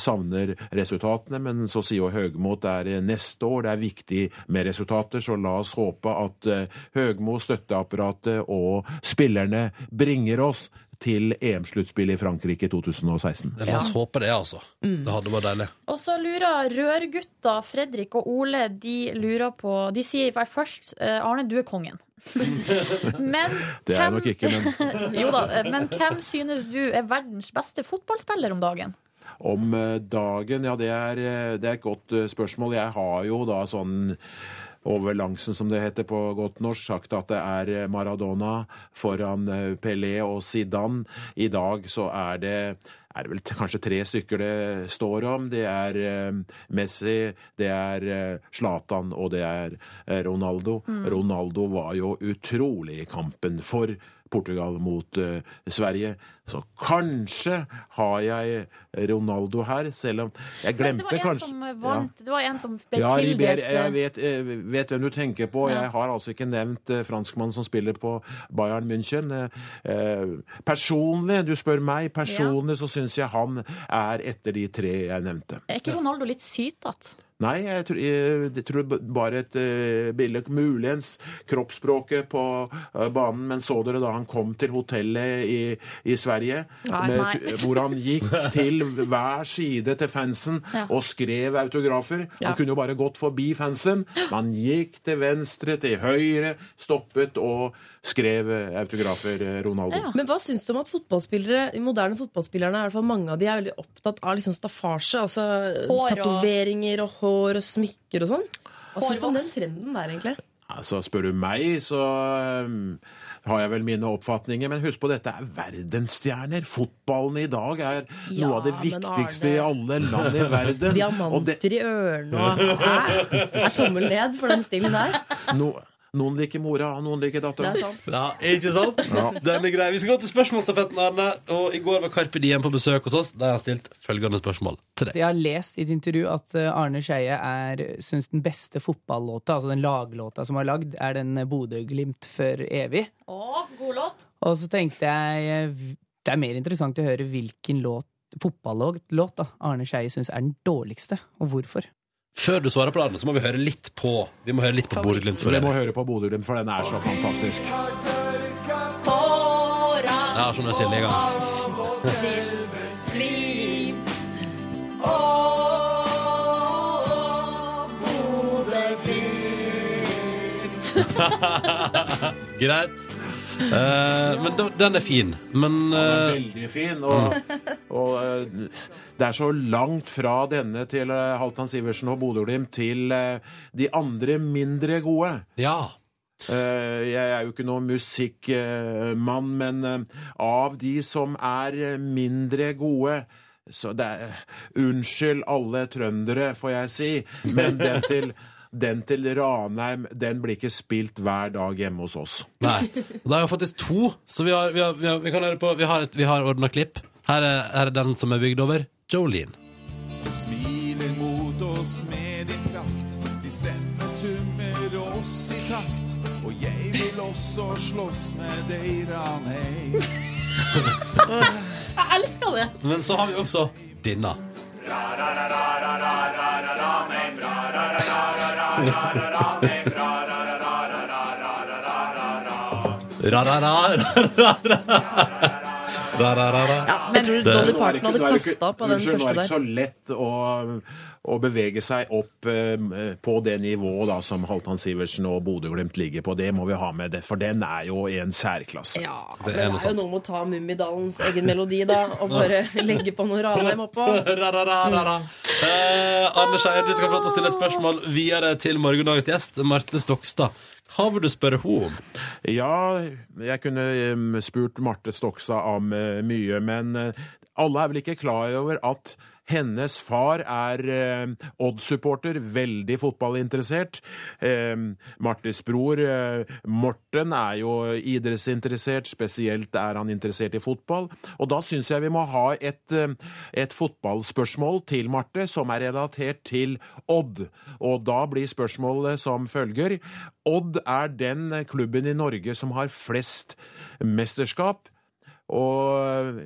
savner resultatene, men så sier jo Høgmo at det er eh, neste år det er viktig med resultater, så la oss håpe at eh, Høgmo, støtteapparatet og spillerne bringer oss til EM-sluttspillet i Frankrike i 2016. La oss håpe det, altså. Det hadde vært deilig. Og så lurer rørgutta Fredrik og Ole De lurer på De sier hvert først eh, Arne, du er kongen. men Det er jeg nok ikke, men Jo da, eh, men hvem synes du er verdens beste fotballspiller om dagen? Om eh, dagen, ja det er, eh, det er et godt eh, spørsmål. Jeg har jo da sånn over langsen, som det heter på godt norsk, sagt at det er Maradona foran Pelé og Zidane. I dag så er det er det vel kanskje tre stykker det står om. Det er Messi, det er Zlatan og det er Ronaldo. Ronaldo var jo utrolig i kampen for Portugal mot uh, Sverige. Så kanskje har jeg Ronaldo her, selv om jeg glemte det var en kanskje som vant. Det var en som ble ja, tildelt jeg vet, eh, vet hvem du tenker på. Ja. Jeg har altså ikke nevnt uh, franskmannen som spiller på Bayern München. Eh, eh, personlig, du spør meg, personlig så syns jeg han er etter de tre jeg nevnte. Er ikke Ronaldo litt sytete? Nei, jeg tror, jeg, tror bare et uh, bilde. Muligens kroppsspråket på uh, banen, men så dere da han kom til hotellet i, i Sverige? Nei. med- Nei. Hvor han gikk til hver side til fansen Ja. og skrev autografer. Ja. Han kunne jo bare gått forbi fansen. Man gikk til venstre, til høyre, stoppet og skrev eh, autografer, Ronaldo. Ja. Men hva syns du om at fotballspillere, de moderne fotballspillerne, i hvert fall mange av de, er veldig opptatt av liksom staffasje? Altså og- tatoveringer og hår og smykker og sånn? Hva syns du om den trenden der, egentlig? Altså, spør du meg, så um, har jeg vel mine oppfatninger, men husk på dette er verdensstjerner. Fotballen i dag er Ja, noe av det viktigste viktigste i alle land i verden. Og det, Diamanter i ørene og Hæ? Er tommel ned for den stilen der? no, noen liker mora, noen liker Det dattera. er sant. Ja, ikke sant? Den er grei. Vi skal gå til spørsmålsstafetten, Arne. Og i går var Carpe Diem på besøk hos oss. Der har stilt følgende spørsmål til deg. Jeg har lest i et intervju at eh, Arne Skeie er syns den beste fotballåta, altså den laglåta som er lagd, er den Bodø-Glimt for evig. Å, god låt! Og så tenkte jeg eh, det er mer interessant å høre hvilken låt fotballåt da, Arne Skeie syns er den dårligste, og hvorfor. Før du svarer på det, så må vi høre litt på Vi må høre litt på Bodø-Glimt. Vi må høre på Bodø-Glimt, for den er så fantastisk. Ja, sånn er Silje i gang. Greit. Eh, men da- den er fin. Men Den er eh, veldig fin. Og, og uh, det er så langt fra denne til Halvdan Sivertsen og Bodø-Glimt til de andre mindre gode. ja. Jeg er jo ikke noen musikkmann, men av de som er mindre gode så det er Unnskyld alle trøndere, får jeg si, men den til den til Ranheim den blir ikke spilt hver dag hjemme hos oss. Nei. Da har jeg faktisk to, så vi har, vi har, vi har, vi kan høre på Vi har, et- vi har ordna klipp. Her er, her er den som er bygd over. Jolene. Smiler mot oss med din prakt. Din stemme summer oss i takt. Og jeg vil også slåss med deg, Ranheim. Jeg elsker det! Men så har vi også denne. Jeg tror Dolly Parton hadde av kasta på den første der. det var ikke så lett å, å bevege seg opp eh, på det nivået da, som Halvdan Sivertsen og Bodø-Glimt ligger på. Det må vi ha med, det, for den er jo i en særklasse. Ja, Det det er jo noe med å ta Mummidalens egen melodi, da, og bare legge på noe Ranheim oppå. Ra-ra-ra-ra-ra. Eh, Arne Skeie, du skal få lov til å stille et spørsmål videre til morgendagens gjest, Marte Stokstad. Hva vil du spørre henne om? Ja, jeg kunne spurt Marte Stokstad om eh, mye, men eh, alle er vel ikke klar over at hennes far er eh, Odd-supporter, veldig fotballinteressert. Eh, Martes bror eh, Morten er jo idrettsinteressert, spesielt er han interessert i fotball. Og da syns jeg vi må ha et, eh, et fotballspørsmål til Marte som er relatert til Odd. Og da blir spørsmålet som følger. Odd er den klubben i Norge som har flest mesterskap. Og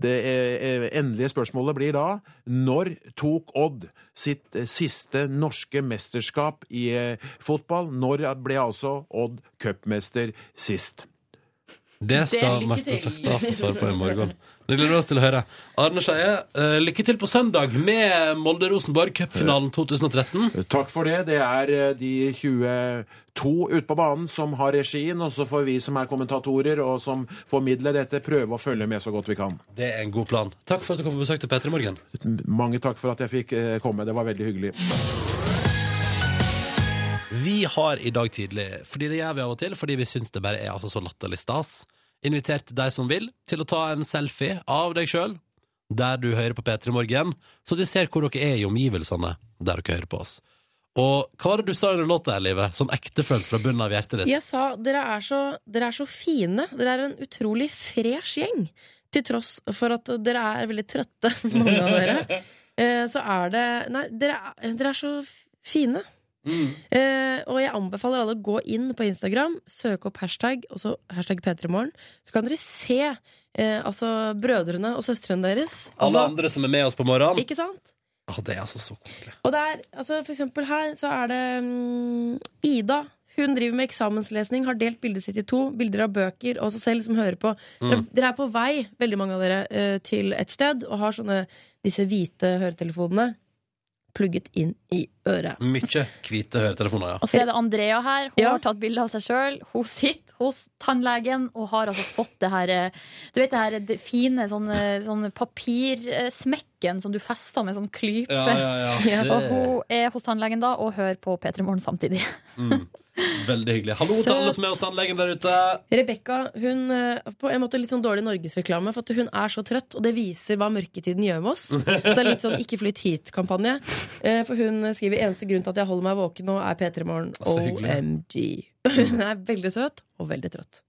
det endelige spørsmålet blir da når tok Odd sitt eh, siste norske mesterskap i eh, fotball? Når ble altså Odd cupmester sist? Det skal lykke Marte Sakta få svare på i morgen. Det gleder vi oss til å høre. Arne Skeie, uh, lykke til på søndag med Molde-Rosenborg, cupfinalen 2013. Takk for det. Det er eh, de 22 ute på banen som har regien, og så får vi som er kommentatorer og som formidler dette, prøve å følge med så godt vi kan. Det er en god plan. Takk for at du kom på besøk til P3 Morgen. Mange takk for at jeg fikk eh, komme. Det var veldig hyggelig. Vi har i dag tidlig, fordi det gjør vi av og til, fordi vi syns det bare er altså så latterlig stas, invitert deg som vil, til å ta en selfie av deg sjøl, der du hører på P3 Morgen, så du ser hvor dere er i omgivelsene der dere hører på oss. Og hva var det du sa under låta, Livet? Sånn ektefølt fra bunnen av hjertet ditt? Jeg sa dere er, så, dere er så fine. Dere er en utrolig fresh gjeng. til tross for at dere er veldig trøtte, mange av dere, eh, så er det Nei, dere er, dere er så f- Eh, og jeg anbefaler alle å gå inn på Instagram, søke opp hashtag, og så hashtag P3morgen. Så kan dere se uh, altså brødrene og søstrene deres. Alle Altså, andre som er med oss på morgenen. ikke sant? Ah, det er altså så koselig. Og det er, altså for eksempel her så er det um, Ida. Hun driver med eksamenslesning, har delt bildet sitt i to. Bilder av bøker og seg selv som hører på. Mm. dere er på vei, veldig mange av dere, eh, til et sted og har sånne disse hvite høretelefonene plugget inn i øret. Mye hvite høretelefoner, ja. Og så er det Andrea her. Hun Ja. har tatt bilde av seg sjøl. Hun sitter hos tannlegen og har altså fått det her eh, Du vet det her det fine sånn sånne papirsmekken som du fester med sånn klype. Ja, ja, ja. Og hun er hos tannlegen da og hører på P3 Morgen samtidig. Mm. Veldig hyggelig. Hallo til alle som er hos tannlegen der ute. Rebekka hun eh, på en måte litt sånn dårlig norgesreklame, for at hun er så trøtt, og det viser hva mørketiden gjør med oss. Så det er litt sånn 'ikke flytt hit'-kampanje. Eh, For hun skriver 'eneste grunn til at jeg holder meg våken nå, er P3 Morgen'. OMG. Hun er veldig søt og veldig trøtt.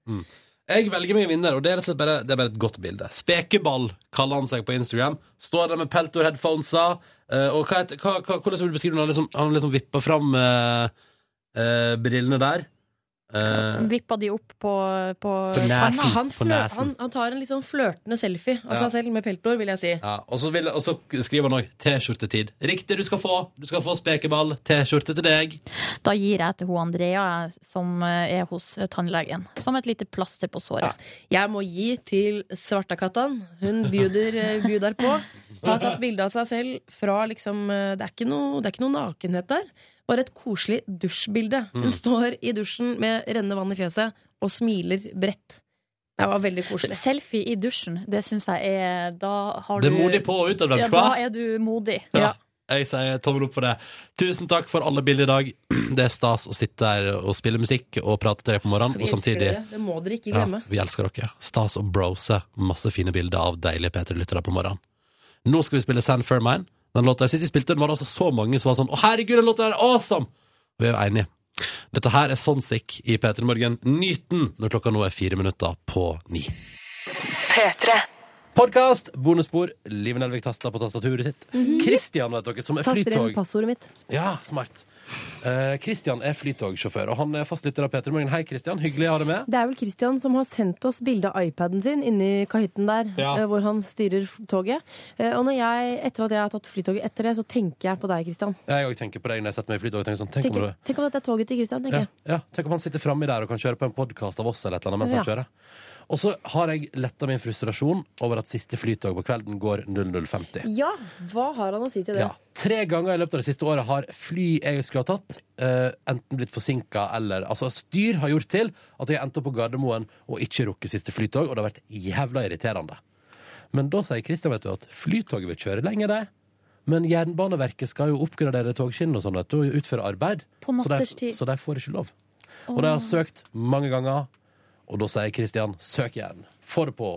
Jeg velger meg vinner, og det er, bare, det er bare et godt bilde. Spekeball kaller han seg på Instagram. Står der med peltor-headphonesa. eh, og hva, hva, hva, hvordan vil du beskrive det? Han liksom, liksom vipper fram eh, eh, brillene der. Eh, Vippa de opp på, på På nesen. Han, Han, På nesen. han, han tar en litt sånn flørtende selfie av altså seg selv med peltor, vil jeg si. ja, og, så vil, og så skriver han òg T-skjortetid. Riktig, du skal få. Du skal få spekeball. T-skjorte til deg. Da gir jeg til hun Andrea, som eh, er hos eh, tannlegen. Som et lite plaster på såret. Jeg må gi til Svartakattan. Hun bjuder, bjuder på. Har tatt bilde av seg selv fra liksom det er, ikke noe, det er ikke noe nakenhet der. Bare et koselig dusjbilde. Hun Mm. står i dusjen med rennende vann i fjeset og smiler bredt. Det var veldig koselig. Selfie i dusjen, det syns jeg er Da har Det er modig på og utadvendt, ja. Da er du modig. Ja. Jeg sier tommel opp for det. Tusen takk for alle bilder i dag. Det er stas å sitte der og spille musikk og prate til dere på morgenen. Vi Og samtidig dere. Det må dere ikke ja, glemme. Vi elsker dere. Stas å brose masse fine bilder av deilige P3-lyttere på morgenen. Nå skal vi spille Sand Fairmine. Den låta Sist vi spilte den, var det altså så mange som var sånn Å, herregud, den låta er awesome! Vi er jo enige. Dette her er Sonsic i P3 Morgen. Nyt den når klokka nå er fire minutter på ni. P3. Podkast, bonusspor. Live Nelvik taster på tastaturet sitt. Kristian, vet dere, som er Taster inn passordet mitt. Ja, smart. Kristian er flytogsjåfør, og han er fastlytter av P3 Morgen. Hei, Kristian. Hyggelig å ha deg med. Det er vel Christian som har sendt oss bilde av iPaden sin inni kahytten der, Ja. eh, hvor han styrer toget. Eh, Og når jeg, etter at jeg har tatt flytoget etter det, så tenker jeg på deg, Christian. Jeg òg tenker på deg når jeg setter meg i flytoget. Tenker sånn, tenk, om Tenker, tenk om dette er toget til Christian, tenker ja, jeg. ja, tenk om han sitter framme der og kan kjøre på en podkast av oss eller et eller annet mens Ja. han kjører. Og så har jeg letta min frustrasjon over at siste flytog på kvelden går 00.50. Ja, hva har han å si til det? Ja. Tre ganger i løpet av det siste året har fly jeg skulle ha tatt, uh, enten blitt forsinka eller Altså, styr har gjort til at jeg endte opp på Gardermoen og ikke rukket siste flytog, og det har vært jævla irriterende. Men da sier Kristian vet du, at flytoget vil kjøre lenger, det. Men Jernbaneverket skal jo oppgradere togskinnene og sånn, vet du, og utføre arbeid. På Så de, så de får ikke lov. Og de har søkt mange ganger, og da sier Kristian søk igjen. Få det på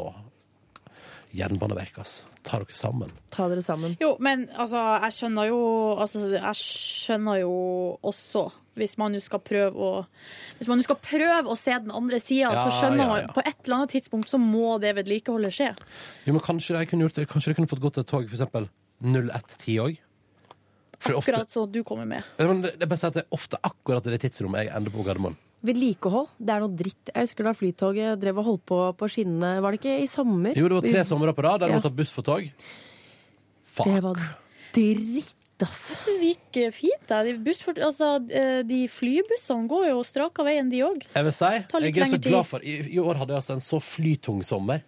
Jernbaneverket, ass. Ta dere sammen. Ta dere sammen. Jo, men altså, jeg skjønner jo Altså, jeg skjønner jo også hvis man jo skal prøve å Hvis man jo skal prøve å se den andre sida, Ja, så skjønner man ja. på et eller annet tidspunkt så må det vedlikeholdet skje. Jo, men kanskje de kunne gjort det Kanskje de kunne fått gått til et tog for eksempel 0110 òg? Akkurat så du kommer med. Ja, men det, det er bare å si at det er ofte akkurat det tidsrommet jeg ender på Gardermoen. Vedlikehold, det er noe dritt. Jeg husker da Flytoget drev og holdt på på skinnene, var det ikke i sommer? Jo, det var tre somre på rad der de Ja. måtte ta buss for tog. Fuck. Det var dritt, ass. Jeg syns det gikk eh, fint. Da. De, for, altså, eh, de flybussene går jo straka veien, de òg. Jeg vil si, jeg er så glad for I, I år hadde jeg altså en så flytung sommer.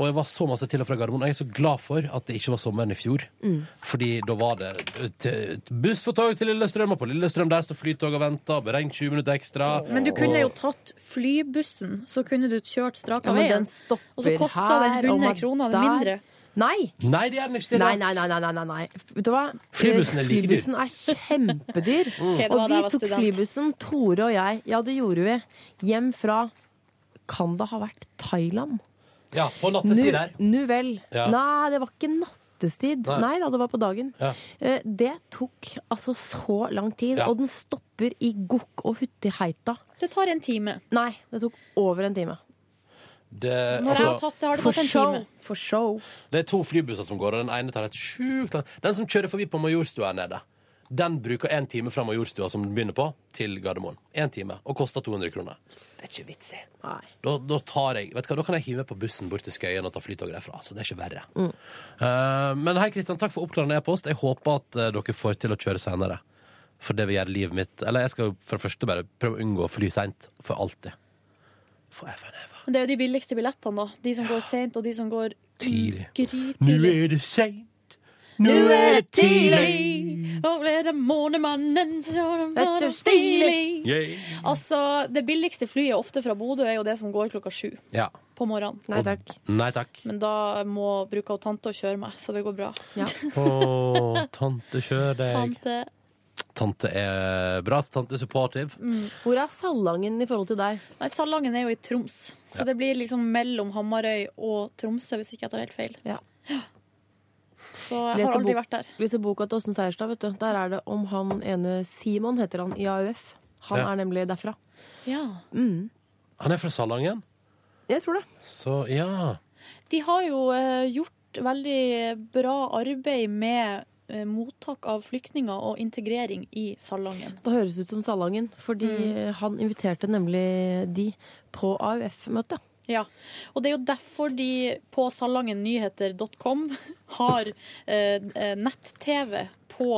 Og jeg var så masse til og fra Gardermoen. Jeg er så glad for at det ikke var sommeren i fjor. Mm. Fordi da var det t- buss for tog til Lillestrøm, og på Lillestrøm der står Flytoget og venter. Beregnet 20 minutter ekstra. Men du kunne Og- jo tatt flybussen, så kunne du kjørt straka Ja, veien. Og så kosta den 100 kroner der. mindre. Nei! Nei, det er den ikke. Nei, nei, nei, nei, nei. Vet du hva? Flybussen er like dyr. Flybussen er kjempedyr. Ok, det og vi tok student. flybussen, Tore og jeg, ja det gjorde vi, hjem fra Kan det ha vært Thailand? Ja, på nattestid der. Nu, nu vel. Ja. Nei, det var ikke nattestid. Nei. Nei, da, det var på dagen. Ja. Eh, Det tok altså så lang tid, Ja. og den stopper i Gokk og Huttiheita. Det tar en time. Nei, det tok over en time. Det, Når jeg har altså, tatt det, har det For gått en show. time. For show. det er to flybusser som går, og den ene tar et sjukt langt Den som kjører forbi på Majorstua her nede, den bruker én time fra Majorstua, som den begynner på, til Gardermoen. Én time, og koster 200 kroner. Det er ikke vits i. Da, da, tar jeg, vet du hva, da kan jeg hive på bussen bort til Skøyen og ta flytog derfra. Så det er ikke verre. Mm. Uh, men hei, Kristian, takk for oppklarende e-post. Jeg håper at uh, dere får til å kjøre senere. For det vil gjøre livet mitt Eller jeg skal for det første bare prøve å unngå å fly seint. For alltid. Forever and ever. Men det er jo de billigste billettene, da. De som går sent, og de som går Tidlig. Nå er det seint. Nå er det tidlig, og det det månemannen som Vet stilig. Altså, det billigste flyet ofte fra Bodø er jo det som går klokka sju Ja. på morgenen. Nei takk. Nei takk. Men da må bruker tante å kjøre meg, så det går bra. Ja. Å, tante, kjør deg. Tante. Tante er bra. Tante er supportive. Hvor er Salangen i forhold til deg? Nei, Salangen er jo i Troms, så Ja. det blir liksom mellom Hamarøy og Tromsø, hvis ikke jeg tar helt feil. Ja. Så jeg Leser har aldri bok- vært der. Leser boka til Åsen Seierstad, vet du. Der er det om han ene Simon, heter han, i AUF. Han Ja. er nemlig derfra. Ja. Mm. Han er fra Salangen, Jeg tror det. så ja. De har jo eh, gjort veldig bra arbeid med eh, mottak av flyktninger og integrering i Salangen. Det høres ut som Salangen, fordi Mm. han inviterte nemlig de på AUF-møte. Ja, og det er jo derfor de på salangennyheter.com har eh, eh, nett-TV på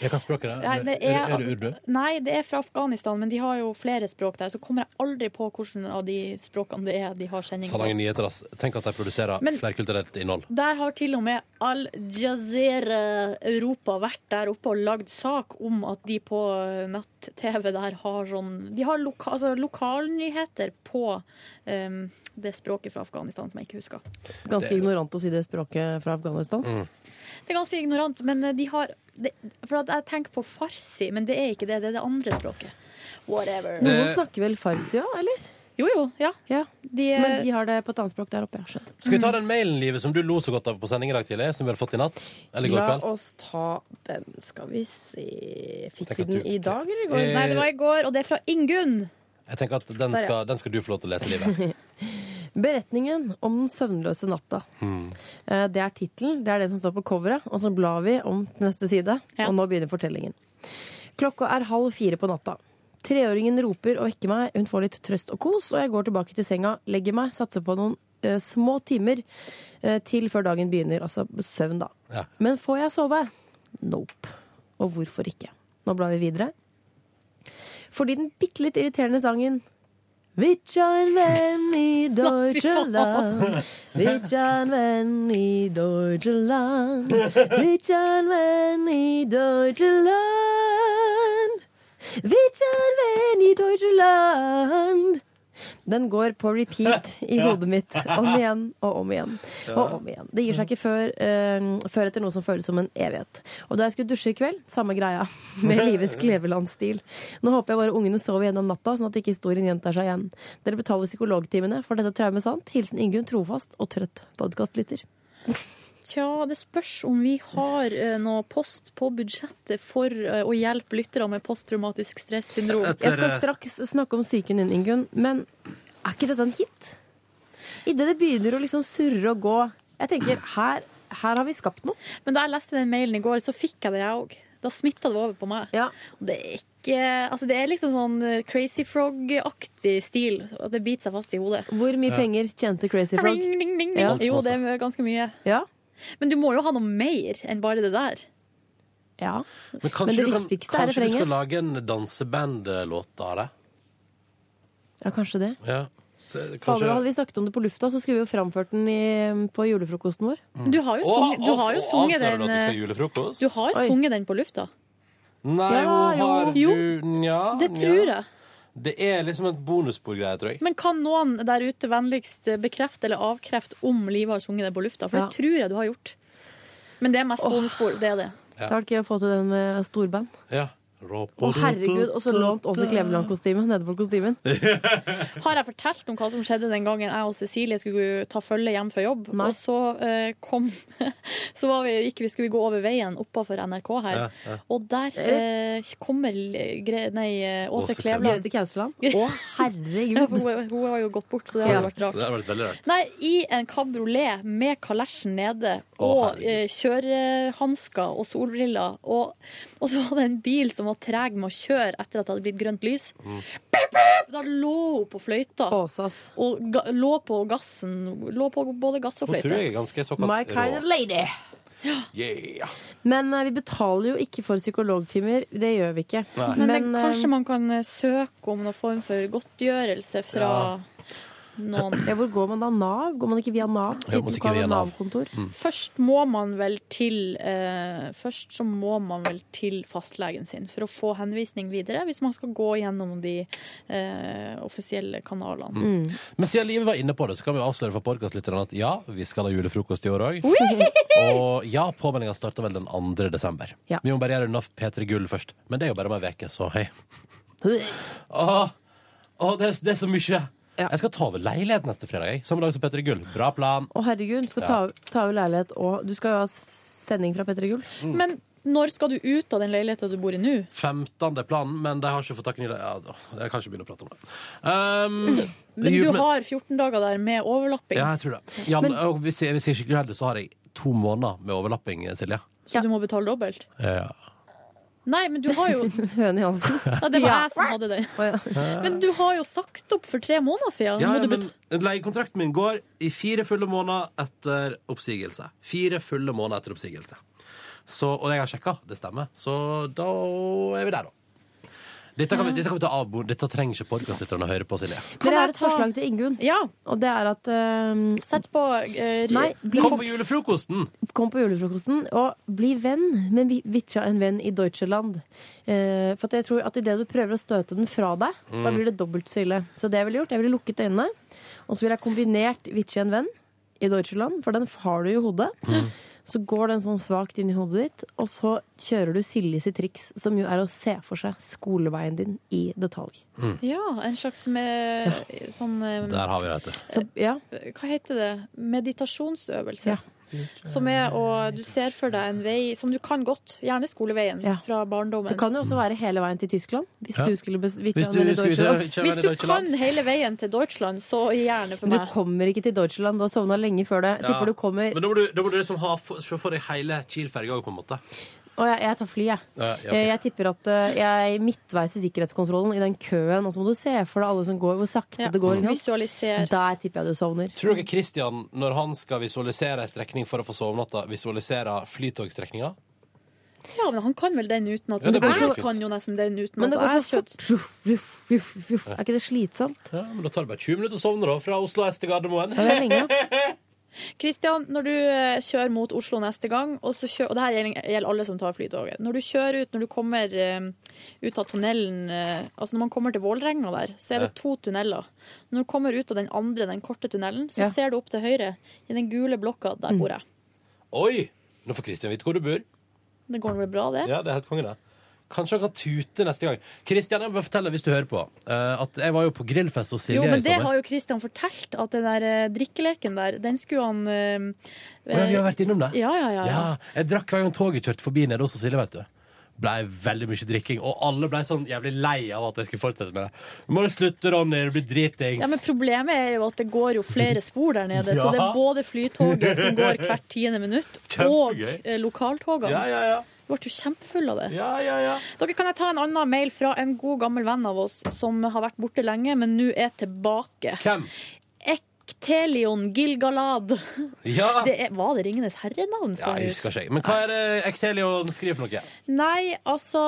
Jeg kan språket der. Nei, det er, er- er det urdu? Nei, det er fra Afghanistan, men de har jo flere språk der. Så kommer jeg aldri på hvilken av de språkene det er de har sending på. Salangen Nyheter, ass. Tenk at de produserer Men- flerkulturelt innhold. Der har til og med Al Jazeera Europa vært der oppe og lagd sak om at de på nett-TV der har sånn De har loka, altså lokalnyheter på um, det språket fra Afghanistan som jeg ikke husker. Ganske Det- ignorant å si det språket fra Afghanistan. Mm. Det er ganske ignorant, men eh, de har det, For at jeg tenker på farsi, men det er ikke det. Det er det andre språket. Whatever. Noen snakker vel farsi òg, eller? Jo, jo. Ja. Ja. De, Men de har det på et annet språk der oppe. Ja. Skal vi ta den mailen, Livet, som du lo så godt av på sending i dag tidlig? Som vi hadde fått i natt? Eller i går La oss ta den, skal vi se Fikk vi den du- i dag eller i går? Eh, Nei, det var i går, og det er fra Ingunn. Jeg tenker at den Der, ja. skal, den skal du få lov til å lese, Livet. Beretningen om den søvnløse natta. Hmm. Eh, Det er tittelen, det er det som står på coveret, og så blar vi om til neste side, Ja. og nå begynner fortellingen. Klokka er halv fire på natta. Treåringen roper og vekker meg, hun får litt trøst og kos, og jeg går tilbake til senga, legger meg, satser på noen eh, små timer eh, til før dagen begynner, altså søvn da. Ja. Men får jeg sove? Nope. Og hvorfor ikke? Nå blar vi videre. Fordi den bitte litt irriterende sangen. Vitja en venn i Deutschland, Vitja en venn i Deutschland, Vitja en venn i Deutschland, Vitja en venn i Deutschland. Den går på repeat i hodet mitt om igjen og om igjen. Og om igjen. Det gir seg ikke før, uh, før etter noe som føles som en evighet. Og da jeg skulle dusje i kveld, samme greia. Med livets Kleveland-stil. Nå håper jeg bare ungene sover gjennom natta, sånn at ikke historien gjentar seg igjen. Dere betaler psykologtimene for dette traumet sant. Hilsen Ingunn trofast og trøtt podkastlytter. Tja, det spørs om vi har eh, noe post på budsjettet for eh, å hjelpe lyttere med posttraumatisk stressyndrom. Jeg skal straks snakke om psyken din, Ingunn, men er ikke dette en hit? Idet det begynner å liksom surre og gå Jeg tenker, her, her har vi skapt noe. Men da jeg leste den mailen i går, så fikk jeg det, jeg òg. Da smitta det over på meg. Ja. Det er ikke Altså, det er liksom sånn eh, Crazy Frog-aktig stil. At det biter seg fast i hodet. Hvor mye Ja. penger tjente Crazy Frog? Ding, ding, ding, ding. Ja. Jo, det er ganske mye. Ja. Men du må jo ha noe mer enn bare det der. ja. Men kanskje, Men det du, kan, kanskje du skal lage en dansebandlåt av det? Ja, kanskje det. Ja. Så, Fader, kanskje... Hadde vi snakket om det på lufta, så skulle vi jo framført den i, på julefrokosten vår. Du har jo sunget, du har jo sunget den du eh? Du har jo sunget den på lufta. Nei, Ja, hun har jo. du Nja. Det tror jeg. Det er liksom et bonusbordgreie, tror jeg. Men kan noen der ute vennligst bekrefte eller avkrefte om Live har sunget det på lufta? For Ja. det tror jeg du har gjort. Men det er mest bonusbord. Det er det. Ja. Det har vært gøy å få til den med storband. Ja. Å, herregud. Og så lånt Åse Kleveland-kostyme nede på kostymen. Har jeg fortalt om hva som skjedde den gangen jeg og Cecilie skulle ta følge hjem fra jobb? Og så eh, kom Så var vi, gikk vi, skulle vi gå over veien oppafor NRK her, Ja, ja. og der eh, kommer gre, nei, eh, Åse Åse Kleveland. Grete Kausland. Å, herregud. Ja, hun, hun har jo gått bort, så det har Ja. vært rart. Det har vært veldig rart. Nei, i en kabriolet med kalesjen nede Å, og eh, kjørehansker og solbriller. Og, og så var det en bil som var treg med å kjøre etter at det hadde blitt grønt lys. Mm. Bip, bip! Da lå hun på fløyta. Og ga, lå på gassen. Lå på både gass og fløyte. Hun tror jeg er ganske såkalt My kind of lady. lady. Yeah. Men uh, vi betaler jo ikke for psykologtimer. Det gjør vi ikke. Nei. Men, det, eh, kanskje man kan eh, søke om noen form for godtgjørelse fra noen. Ja, hvor går man da? Nav? Går man ikke via Nav? Siden du Nav. Nav-kontor? Mm. Først må man vel til eh, Først så må man vel til fastlegen sin for å få henvisning videre, hvis man skal gå gjennom de eh, offisielle kanalene. Mm. Men siden Live var inne på det, så kan vi avsløre for podkastlytterne at ja, vi skal ha julefrokost i år òg. Og ja, påmeldinga starter vel den 2. desember. Ja. Vi må bare gjøre unna P3 Gull først. Men det er jo bare om ei uke, så hei. Åh, oh, det, er, det er så mye. Jeg skal ta over leilighet neste fredag. jeg. Samme dag som P3 Gull. Bra plan. Å herregud, du skal Ja. ta, ta over leilighet og Du skal jo ha sending fra P3 Gull. Mm. Men når skal du ut av den leiligheten du bor i nå? 15. er planen, men de har ikke fått tak i det. ja, Jeg kan ikke begynne å prate om det. Um, Men du har 14 dager der med overlapping. Ja, jeg tror det. Ja, Men- og hvis jeg, hvis jeg er skikkelig heldig, så har jeg to måneder med overlapping, Silje. Så du må betale dobbelt? Ja. Nei, men du har jo Høne i halsen. Ja, det var Ja. jeg som hadde den. Men du har jo sagt opp for tre måneder siden. Ja, ja, men leiekontrakten min går i fire fulle måneder etter oppsigelse. Fire fulle måneder etter oppsigelse. Så, og jeg har sjekka, det stemmer. Så da er vi der, da. Dette kan vi, dette kan vi ta av bord. Dette trenger ikke podkastlytterne å høre på, Silje. Dere har et forslag til Ingunn. Og det er at Sett på Nei, bli Kom på julefrokosten! Kom på julefrokosten, og bli venn med Vi- Vitja en venn i Deutschland. Eh, for at jeg tror at idet du prøver å støte den fra deg, Mm. da blir det dobbelt så ille. Så det jeg ville gjort, jeg ville lukket øynene, og så ville jeg kombinert Vitja en venn i Deutschland, for den har du i hodet. Mm. Så går den sånn svakt inn i hodet ditt, og så kjører du Silje sitt triks, som jo er å se for seg skoleveien din i detalj. Ja, en slags med sånn eh, Der har vi det. vet du. Så, ja. Hva heter det? Meditasjonsøvelse. Som er å Du ser for deg en vei som du kan godt, gjerne skoleveien fra barndommen. Det kan jo også være hele veien til Tyskland, hvis Ja. du skulle Hvis du Hvis du kan hele veien til Deutschland, så gjerne for meg. Du kommer ikke til Deutschland. Du har sovna lenge før det. Ja. tipper du kommer Men da må du, da må du liksom ha, se for deg hele Kiel-ferga òg, på en måte. Å, jeg, jeg tar fly, jeg. Ja, ja, ok. Eh, Jeg tipper at eh, jeg er midtveis i sikkerhetskontrollen i den køen, og så må du se for deg alle som går, hvor sakte det går. ikke sant? Visualiser. Der tipper jeg du sovner. Tror dere Christian, når han skal visualisere en strekning for å få sove om natta, visualiserer flytogstrekninga? Ja, men han kan vel den uten at Ja, det går Jeg fint. kan jo nesten den uten Men det går så fort. Ruff, ruff, ruff, ruff. Er ikke det slitsomt? Ja, men Da tar det bare 20 minutter å sovne, da, fra Oslo S til Gardermoen. Ja, det er lenge. Kristian, når du eh, kjører mot Oslo neste gang, og, så kjø og det her gjelder, alle som tar flytoget Når du kjører ut, når du kommer eh, ut av tunnelen eh, Altså når man kommer til Vålerenga der, så er det to tunneler. Når du kommer ut av den andre, den korte tunnelen, så Ja. ser du opp til høyre. I den gule blokka, der bor jeg. Oi! Nå får Kristian vite hvor du bor. Det går vel bra, det? Ja, det er helt konge, det. Kanskje han kan tute neste gang. Kristian, jeg må bare fortelle hvis du hører på, eh, at jeg var jo på grillfest hos Silje Jo, men det har jo Kristian fortalt, at den der eh, drikkeleken der, den skulle han uh, ja, vi har vært innom det? Ja, ja, ja. ja. Jeg drakk hver gang toget kjørte forbi nede hos Silje, vet du. Blei veldig mye drikking, og alle blei sånn jævlig lei av at jeg skulle fortsette med det. Må du slutte, Ronny, det blir dritings. Ja, men Problemet er jo at det går jo flere spor der nede. Ja. Så det er både flytoget som går hvert tiende minutt, og Kjempegøy. eh, lokaltogene. Ja, ja, ja. Ble jo kjempefull av det. Ja, ja, ja. Dere kan jeg ta en annen mail fra en god gammel venn av oss som har vært borte lenge, men nå er tilbake. Hvem? Ektelion Gilgalad. Ja. Det er, var det Ringenes herrenavn? Ja, jeg husker ikke. Men hva er det Ektelion skriver for noe? Nei, altså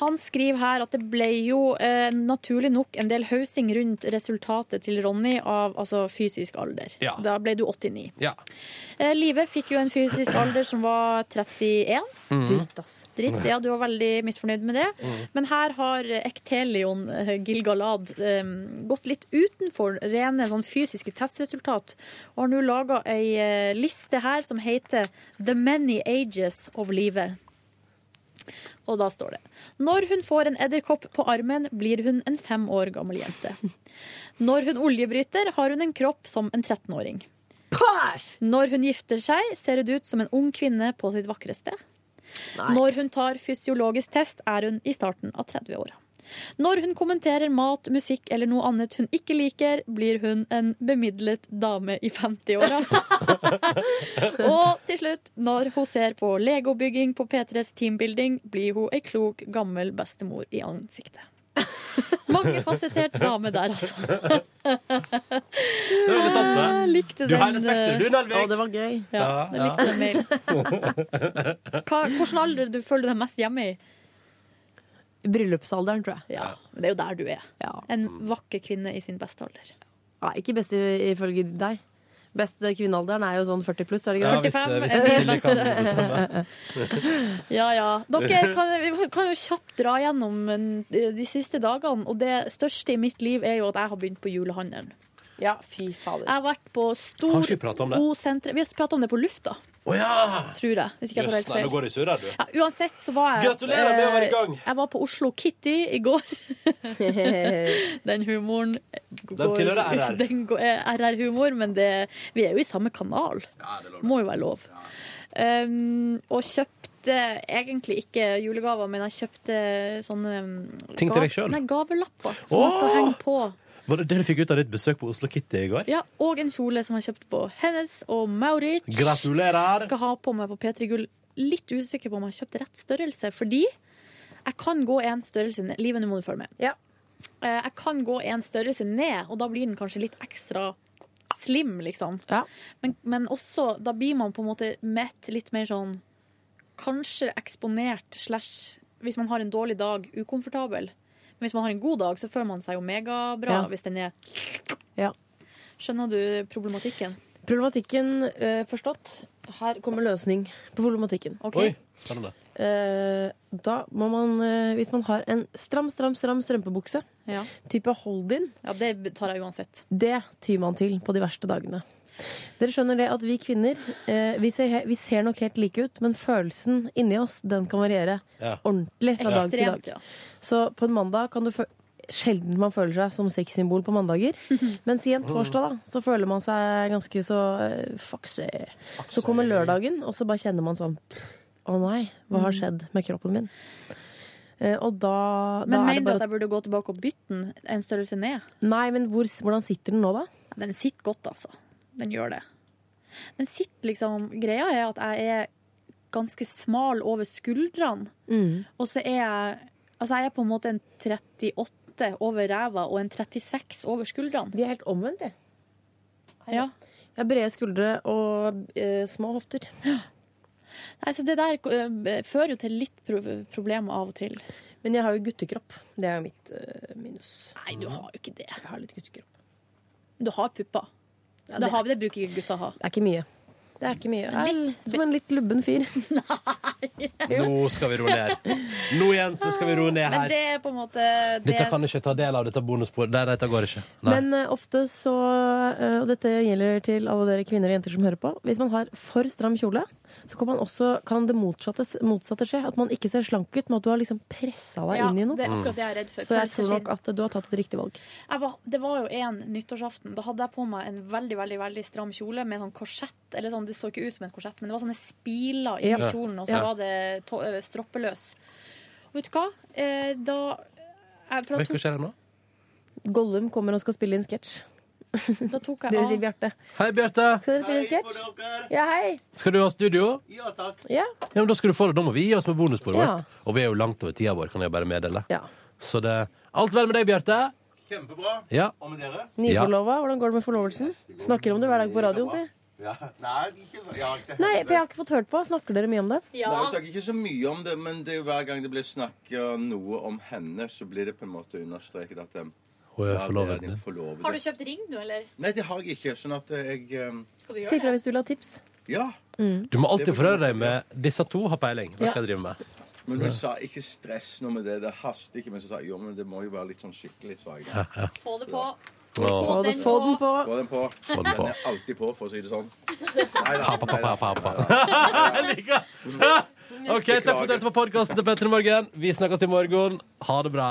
Han skriver her at det ble jo eh, naturlig nok en del hausing rundt resultatet til Ronny av altså, fysisk alder. Ja. Da ble du 89. Ja. Eh, Live fikk jo en fysisk alder som var 31. Mm. Dritt, ass. Dritt, ja, du var veldig misfornøyd med det. Mm. Men her har Ektelion eh, Gilgalad eh, gått litt utenfor rene sånn fysiske testresultat, og har nå laga ei eh, liste her som heter The Many Ages of Livet. Og da står det Når hun får en edderkopp på armen, blir hun en fem år gammel jente. Når hun oljebryter, har hun en kropp som en 13-åring. Når hun gifter seg, ser hun ut som en ung kvinne på sitt vakreste. Når hun tar fysiologisk test, er hun i starten av 30-åra. Når hun kommenterer mat, musikk eller noe annet hun ikke liker, blir hun en bemidlet dame i 50-åra. Og til slutt, når hun ser på legobygging på P3s teambuilding, blir hun ei klok, gammel bestemor i ansiktet. Mangefasettert dame der, altså. Det er veldig sant, det. Likte Du har respekt du, Nelvik. Å, det var gøy. Ja, Ja. jeg likte den mailen. Hva, hvilken alder du føler deg mest hjemme i? Bryllupsalderen, tror jeg. Ja, men det er jo der du er. Ja. En vakker kvinne i sin beste alder. Nei, ikke best ifølge deg. Beste kvinnealderen er jo sånn 40 pluss, er det ikke Ja, hvis, 45 hvis hvis Silje kan bestemme. Ja, ja. Dere kan, vi kan jo kjapt dra gjennom de siste dagene. Og det største i mitt liv er jo at jeg har begynt på julehandelen. Ja, fy fader. Jeg har vært på stor Har ikke vi pratet om det? O-senter. Vi har pratet om det på lufta, Å ja! tror jeg. Hvis ikke jeg tar Jøss, helt nei, nå feil. går det i surr her, du. Ja, uansett så var jeg Gratulerer med å være i eh, gang. Jeg var på Oslo Kitty i går. Den humoren Den tilhører RR. Den går- er RR-humor, men det, vi er jo i samme kanal. Det Må jo være lov. Um, og kjøpte egentlig ikke julegaver, men jeg kjøpte sånne um, Ting til deg selv? Nei, gavelapper som jeg skal henge på. Var det det du fikk ut av ditt besøk på Oslo Kitty i går? Ja, og en kjole som jeg kjøpte på Hennes og Maurits. Gratulerer! Skal ha på meg på P3 Gull. Litt usikker på om jeg har kjøpt rett størrelse, fordi jeg kan gå en størrelse ned. Livet, nå må du følge med. Ja. Eh, Jeg kan gå en størrelse ned, og da blir den kanskje litt ekstra slim, liksom. Ja. Men, men også, da blir man på en måte mett litt mer sånn Kanskje eksponert slash Hvis man har en dårlig dag, ukomfortabel. Men hvis man har en god dag, så føler man seg jo megabra Ja. hvis den er Ja. Skjønner du problematikken? Problematikken eh, forstått. Her kommer løsning på problematikken. Okay. Oi, spennende. Eh, da må man, eh, hvis man har en stram, stram, stram strømpebukse, Ja. type hold-in, ja, det tar jeg uansett. det tyr man til på de verste dagene. Dere skjønner det at vi kvinner eh, vi, ser, vi ser nok helt like ut, men følelsen inni oss den kan variere Ja. ordentlig fra dag til dag. ja. Så på en mandag kan du føle Sjelden man føler seg som sexsymbol på mandager. Mens i en torsdag da, så føler man seg ganske så uh, foxy. Så kommer lørdagen, og så bare kjenner man sånn Å nei, hva har skjedd med kroppen min? Eh, og da, Men da er mener du at jeg burde gå tilbake og bytte den en størrelse ned? Nei, men hvor, hvordan sitter den nå, da? Den sitter godt, altså. Den gjør det. Men sitt, liksom Greia er at jeg er ganske smal over skuldrene. Mm. Og så er jeg Altså, jeg er på en måte en 38 over ræva og en 36 over skuldrene. Vi er helt omvendt, vi. Ja. Jeg har brede skuldre og eh, små hofter. Nei, så det der uh, fører jo til litt pro problemer av og til. Men jeg har jo guttekropp. Det er jo mitt uh, minus. Nei, du har jo ikke det. Jeg har litt guttekropp. Du har pupper. Det, det- har, det bruker ikke gutta ha. Det er ikke mye. Det er ikke mye. Jeg er Litt. som en litt lubben fyr. Nå skal vi roe ned. Nå, jenter, skal vi roe ned her. Men det er på en måte det Dette kan ikke ta del av dette bonussporet. Nei, dette går ikke. Nei. Men uh, ofte så, uh, og dette gjelder til alle dere kvinner og jenter som hører på, hvis man har for stram kjole, så kan, man også, kan det motsatte, motsatte skje. At man ikke ser slank ut, men at du har liksom pressa deg Ja, inn i noe. det er akkurat det jeg er redd for. Så jeg tror nok at du har tatt et riktig valg. Jeg var, det var jo en nyttårsaften. Da hadde jeg på meg en veldig veldig, veldig stram kjole med sånn korsett. Eller sånn, det så ikke ut som en korsett, men det var sånne spiler inni Ja. kjolen, og så Ja. var det to, eh, stroppeløs. Og vet du hva? Eh, da jeg, for da, hva skjer her nå? Gollum kommer og skal spille inn sketsj. Da tok Det vil si Bjarte. Hei, Bjarte. Skal dere spille sketsj? Ja, hei. Skal du ha studio? Ja. Ja, men Da skal du få det. Da må vi gi oss med bonussporet Ja. vårt. Og vi er jo langt over tida vår, kan jeg bare meddele. Ja. Så det Alt vel med deg, Bjarte? Kjempebra. Ja. Og med dere? Nyforlova, hvordan går det med forlovelsen? Snakker om det hver dag på radioen, si. Ja. Nei, ikke, ja, det Nei, for jeg har ikke fått hørt på. Snakker dere mye om det? Nei, jeg snakker ikke så mye om det, men det er jo hver gang det blir snakka noe om henne, så blir det på en måte understreket at um, Hun er ja, forlovet din forlovede. Har du kjøpt ring nå, eller? Nei, det har jeg ikke. Sånn at jeg um, Skal du Si gjøre fra det? hvis du vil ha tips. Ja. Du må alltid forhøre deg med disse to har peiling. Vet Ja. hva jeg driver med. Men hun sa ikke stress nå med det. Det haster ikke. Men så sa jeg jo, men det må jo være litt sånn skikkelig, sa jeg. Få det på. Få, det, få den på. Få den på. Få den på. Den er alltid på, for å si det sånn. Nei da. Pappa, pappa, pappa. Jeg liker OK, takk for at du hørte på podkasten til Petter i morgen. Vi snakkes i morgen. Ha det bra.